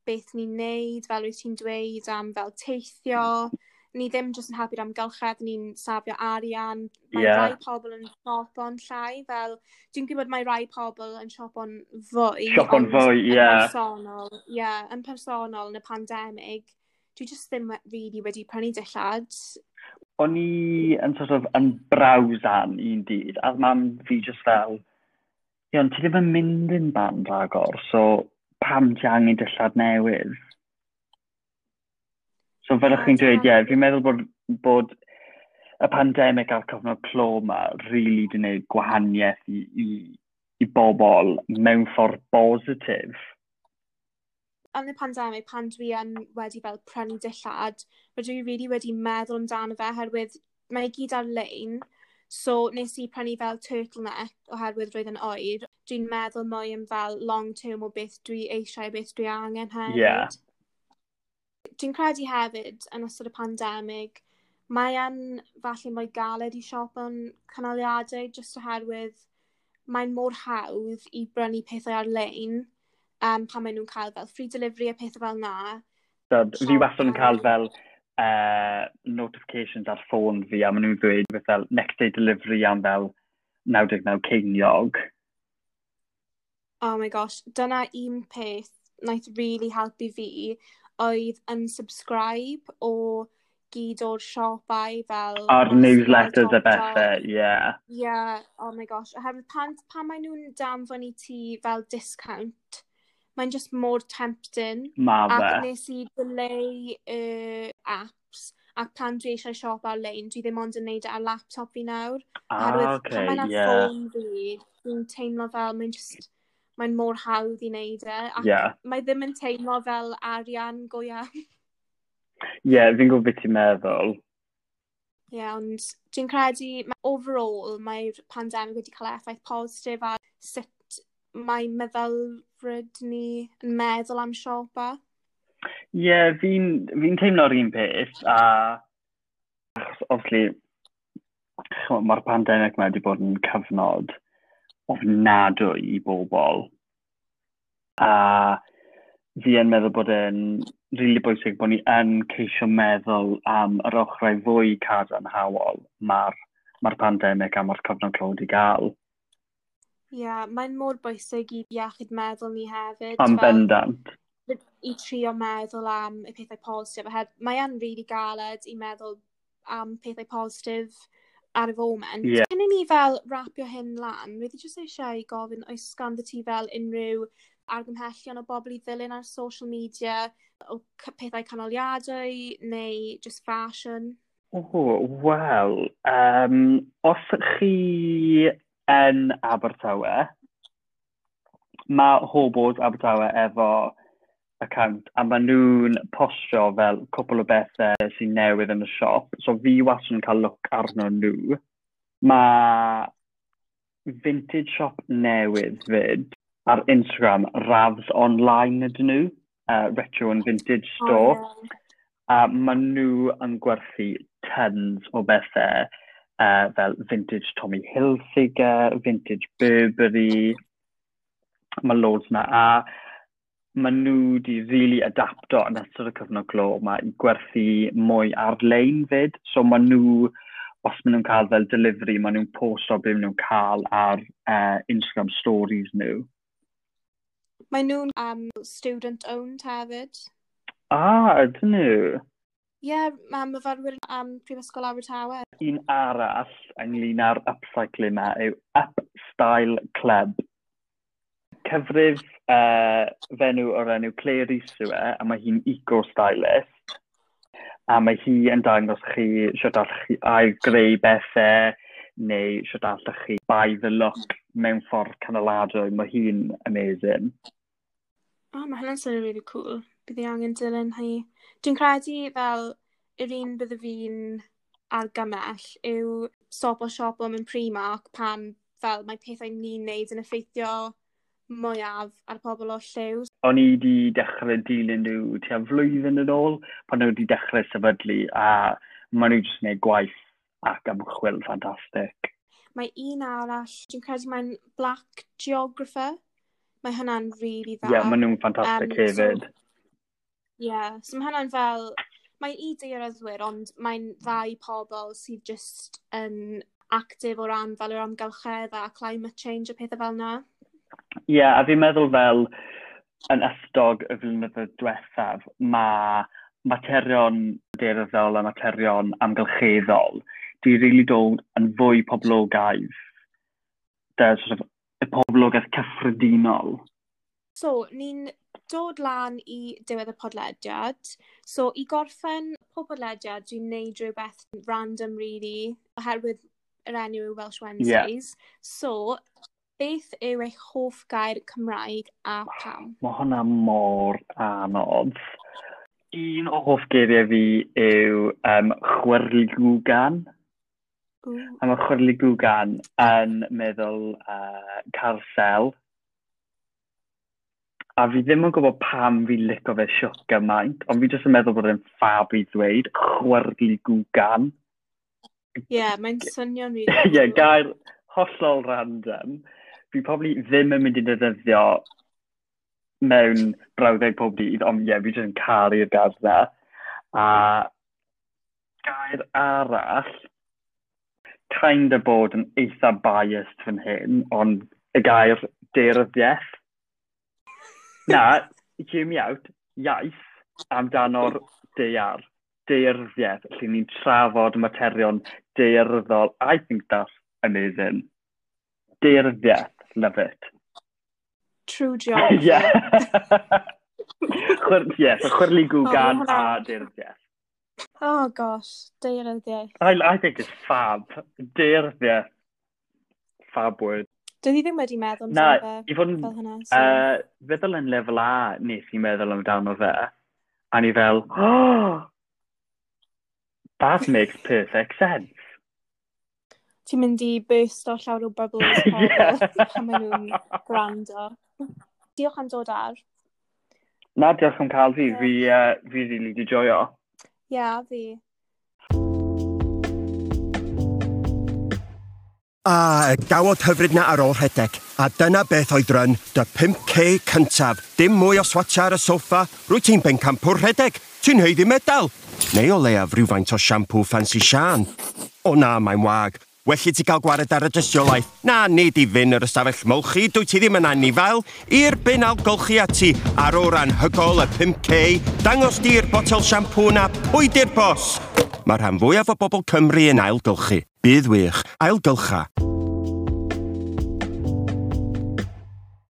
beth ni'n neud, fel wyt ti'n dweud am fel teithio, ni ddim jyst yn helpu'r amgylchedd, ni'n safio arian. Mae yeah. rai pobl yn siop o'n llai, fel dwi'n gwybod mae rai pobl yn siop o'n fwy. Siop o'n fwy, ie. Yeah. Personol, ie, yeah, yn personol yn y pandemig. Dwi jyst ddim really wedi prynu dillad. O'n i yn sort of yn brawsan un dydd, a mam fi jyst fel, ie, ti ddim yn mynd yn band agor, so pam ti angen dillad newydd. So fel ych chi'n dweud, ie, yeah, fi'n meddwl bod, bod y pandemig a'r cyfnod clo yma rili really di wneud gwahaniaeth i, i, i bobl mewn ffordd bositif. Yn y pandemig, pan dwi yn wedi fel prynu dillad, rydw i really wedi meddwl amdano fe, herwydd mae e gyd ar-lein, So nes i prynu fel turtleneck oherwydd roedd yn oer. Dwi'n meddwl mwy am fel long term o beth dwi eisiau, beth dwi angen hefyd. Yeah. Dwi'n credu hefyd yn ystod y pandemig, mae yn falle mwy galed i siop yn canoliadau jyst oherwydd mae'n mor hawdd i brynu pethau ar-lein um, pan maen nhw'n cael fel free delivery a pethau fel na. So, fi wastad yn cael fel uh, notifications ar ffôn fi a maen nhw'n ddweud fel next day delivery am fel 99 ceiniog. Oh my gosh, dyna un peth naeth really helpu fi oedd unsubscribe o gyd o'r siopau fel... Ar newsletters a bethau, yeah. Yeah, oh my gosh. Oherwydd pan, pan maen nhw'n danfon i ti fel discount, mae'n just mor tempting. Ma fe. Ac nes i dyleu uh, apps, ac pan dwi eisiau siop ar-lein, dwi ddim ond yn neud e ar laptop fi nawr. Ah, Herwydd, okay, pan mae'n yeah. ffôn fi, dwi'n teimlo fel mae'n just mae'n mor hawdd i wneud e. Ac yeah. mae ddim yn teimlo fel arian go iawn. Ie, yeah, fi'n gwybod beth ti'n meddwl. Ie, yeah, ond dwi'n credu, overall, mae'r pandemig wedi cael effaith positif ar sut mae meddylfryd ni yn meddwl am siopa? Ie, yeah, fi'n fi teimlo'r un peth, a obviously, mae'r pandemig mae wedi bod yn cyfnod ofnadwy i bobl. A fi yn meddwl bod e'n rili really bwysig bod ni yn ceisio meddwl am yr ochrau fwy cadarnhawol mae'r ma, pandemig a mae'r cyfnod clod i gael. Ie, mae'n mor bwysig i iechyd meddwl ni hefyd. Am bendant. I trio meddwl am y pethau positif. Mae e'n rili really galed i meddwl am pethau positif ar y foment. Yeah. Cyn i ni fel rapio hyn lan, wedi jyst eisiau gofyn oes ganddo ti fel unrhyw argymhellion o bobl i ddilyn ar social media o pethau canoliadau neu just fashion? O, oh, wel, um, os chi yn Abertawe, mae hobos Abertawe efo account a maen nhw'n postio fel cwpl o bethau sy'n newydd yn y siop. So fi wastad yn cael look arno nhw. Mae vintage shop newydd fyd ar Instagram Ravs Online ydyn nhw, uh, Retro and Vintage Store. Oh, yeah. A maen nhw yn gwerthu tons o bethau uh, fel vintage Tommy Hilfiger, vintage Burberry, mae loads na. A maen nhw wedi really adapto yn ystod y cyfnod glo yma i gwerthu mwy ar-lein fyd. So maen nhw, os maen nhw'n cael fel delivery, maen nhw'n posto beth maen nhw'n cael ar uh, Instagram stories nhw. Maen nhw'n um, student-owned hefyd. Ah, ydyn nhw. Ie, yeah, mae myfyrwyr am Prifysgol Abertawe. Un arall ynglyn â'r upcycle yma yw Up Style Club. Cyfrif uh, fenyw o'r enw Claire Isiwe, a mae hi'n eco-stylist. A mae hi yn dangos chi sut allwch chi ail greu bethau, neu sut allwch chi buy the look mewn ffordd canoladwy. Mae hi'n amazing. Oh, mae hynny'n swnio'n really cool bydd i angen dilyn hi. Dwi'n credu fel yr un bydde fi'n argymell yw stop o siop o mewn Primark pan fel mae pethau ni'n neud yn effeithio mwyaf ar pobl o lliw. O'n i wedi dechrau dilyn nhw tua flwyddyn yn ôl pan nhw wedi dechrau sefydlu a maen nhw jyst yn gwneud gwaith ac ymchwil ffantastig. Mae un arall, dwi'n credu mae'n Black Geographer. Mae hynna'n rili really dda. Ie, yeah, maen nhw'n ffantastig um, hefyd. So, yeah. so mae hynna'n fel, mae'n i deiryddwyr, ond mae'n ddau pobl sydd just yn actif o ran fel yr amgylchedd a climate change a pethau fel yna. Ie, yeah, a fi'n meddwl fel yn ystod y flynyddoedd diwethaf, mae materion deiryddol a materion amgylcheddol di rili really dod yn fwy poblogaidd y sort of, y poblogaeth cyffredinol. So, ni'n dod lan i diwedd y podlediad. So, i gorffen pob podlediad, dwi'n neud rhywbeth random, really, oherwydd yr enw yw Welsh Wednesdays. Yeah. So, beth yw eich hoff gair Cymraeg a pam? Mae hwnna mor anodd. Un o hoff geiriau fi yw um, chwerligwgan. A mae chwerligwgan yn meddwl uh, carsel a fi ddim yn gwybod pam fi lico fe siwt gymaint, ond fi jyst yn meddwl bod e'n ffab i ddweud, chwyrglu gwgan. Ie, yeah, mae'n swnio'n fi. Ie, yeah, gair hollol random. Fi probably ddim yn mynd i ddefnyddio mewn brawddeg pob dydd, ond ie, yeah, fi jyst yn caru'r gair dda. A gair arall, kind of bod yn eitha biased fan hyn, ond y gair deryddiaeth Na, hear me Out, iaith amdano'r deiar, deirfiaeth, lle ni'n trafod materion deirddol. I think that's amazing. Deirfiaeth, love it. True job. yeah. Chwer, yes, oh, a chwerli gwgan oh, a deirfiaeth. Oh gosh, deiryddiaeth. I, I think it's fab. Deiryddiaeth. Fab word. Doedd hi ddim wedi meddwl Na, i fod yn... fel hynna. Uh, feddwl yn lefel A nes i meddwl amdano fe. A ni fel, oh, that makes perfect sense. Ti'n mynd i burst o llawer o bubbles yeah. pan maen nhw'n gwrando. Diolch am dod ar. Na, diolch am cael fi. Yeah. Fi, uh, fi rili really di joio. Ie, yeah, fi. A gawod hyfryd na ar ôl rhedeg, a dyna beth oedd ryn dy 5K cyntaf. Dim mwy o swatcha ar y soffa, rwy ti'n bencampwr rhedeg, ti'n heiddi medal. Neu o leiaf rhywfaint o siampw fancy sian. O na, mae'n wag. Well i ti gael gwared ar y dystiolaeth. Na, nid i fyn yr ystafell molchi, dwi ti ddim yn anifael. I'r bin algolchi ati, ar o ran hygol y 5K, dangos di'r botel siampw na pwy di'r bos. Mae'r rhan fwyaf o bobl Cymru yn ailgylchu. Bydd wych. Ailgylcha.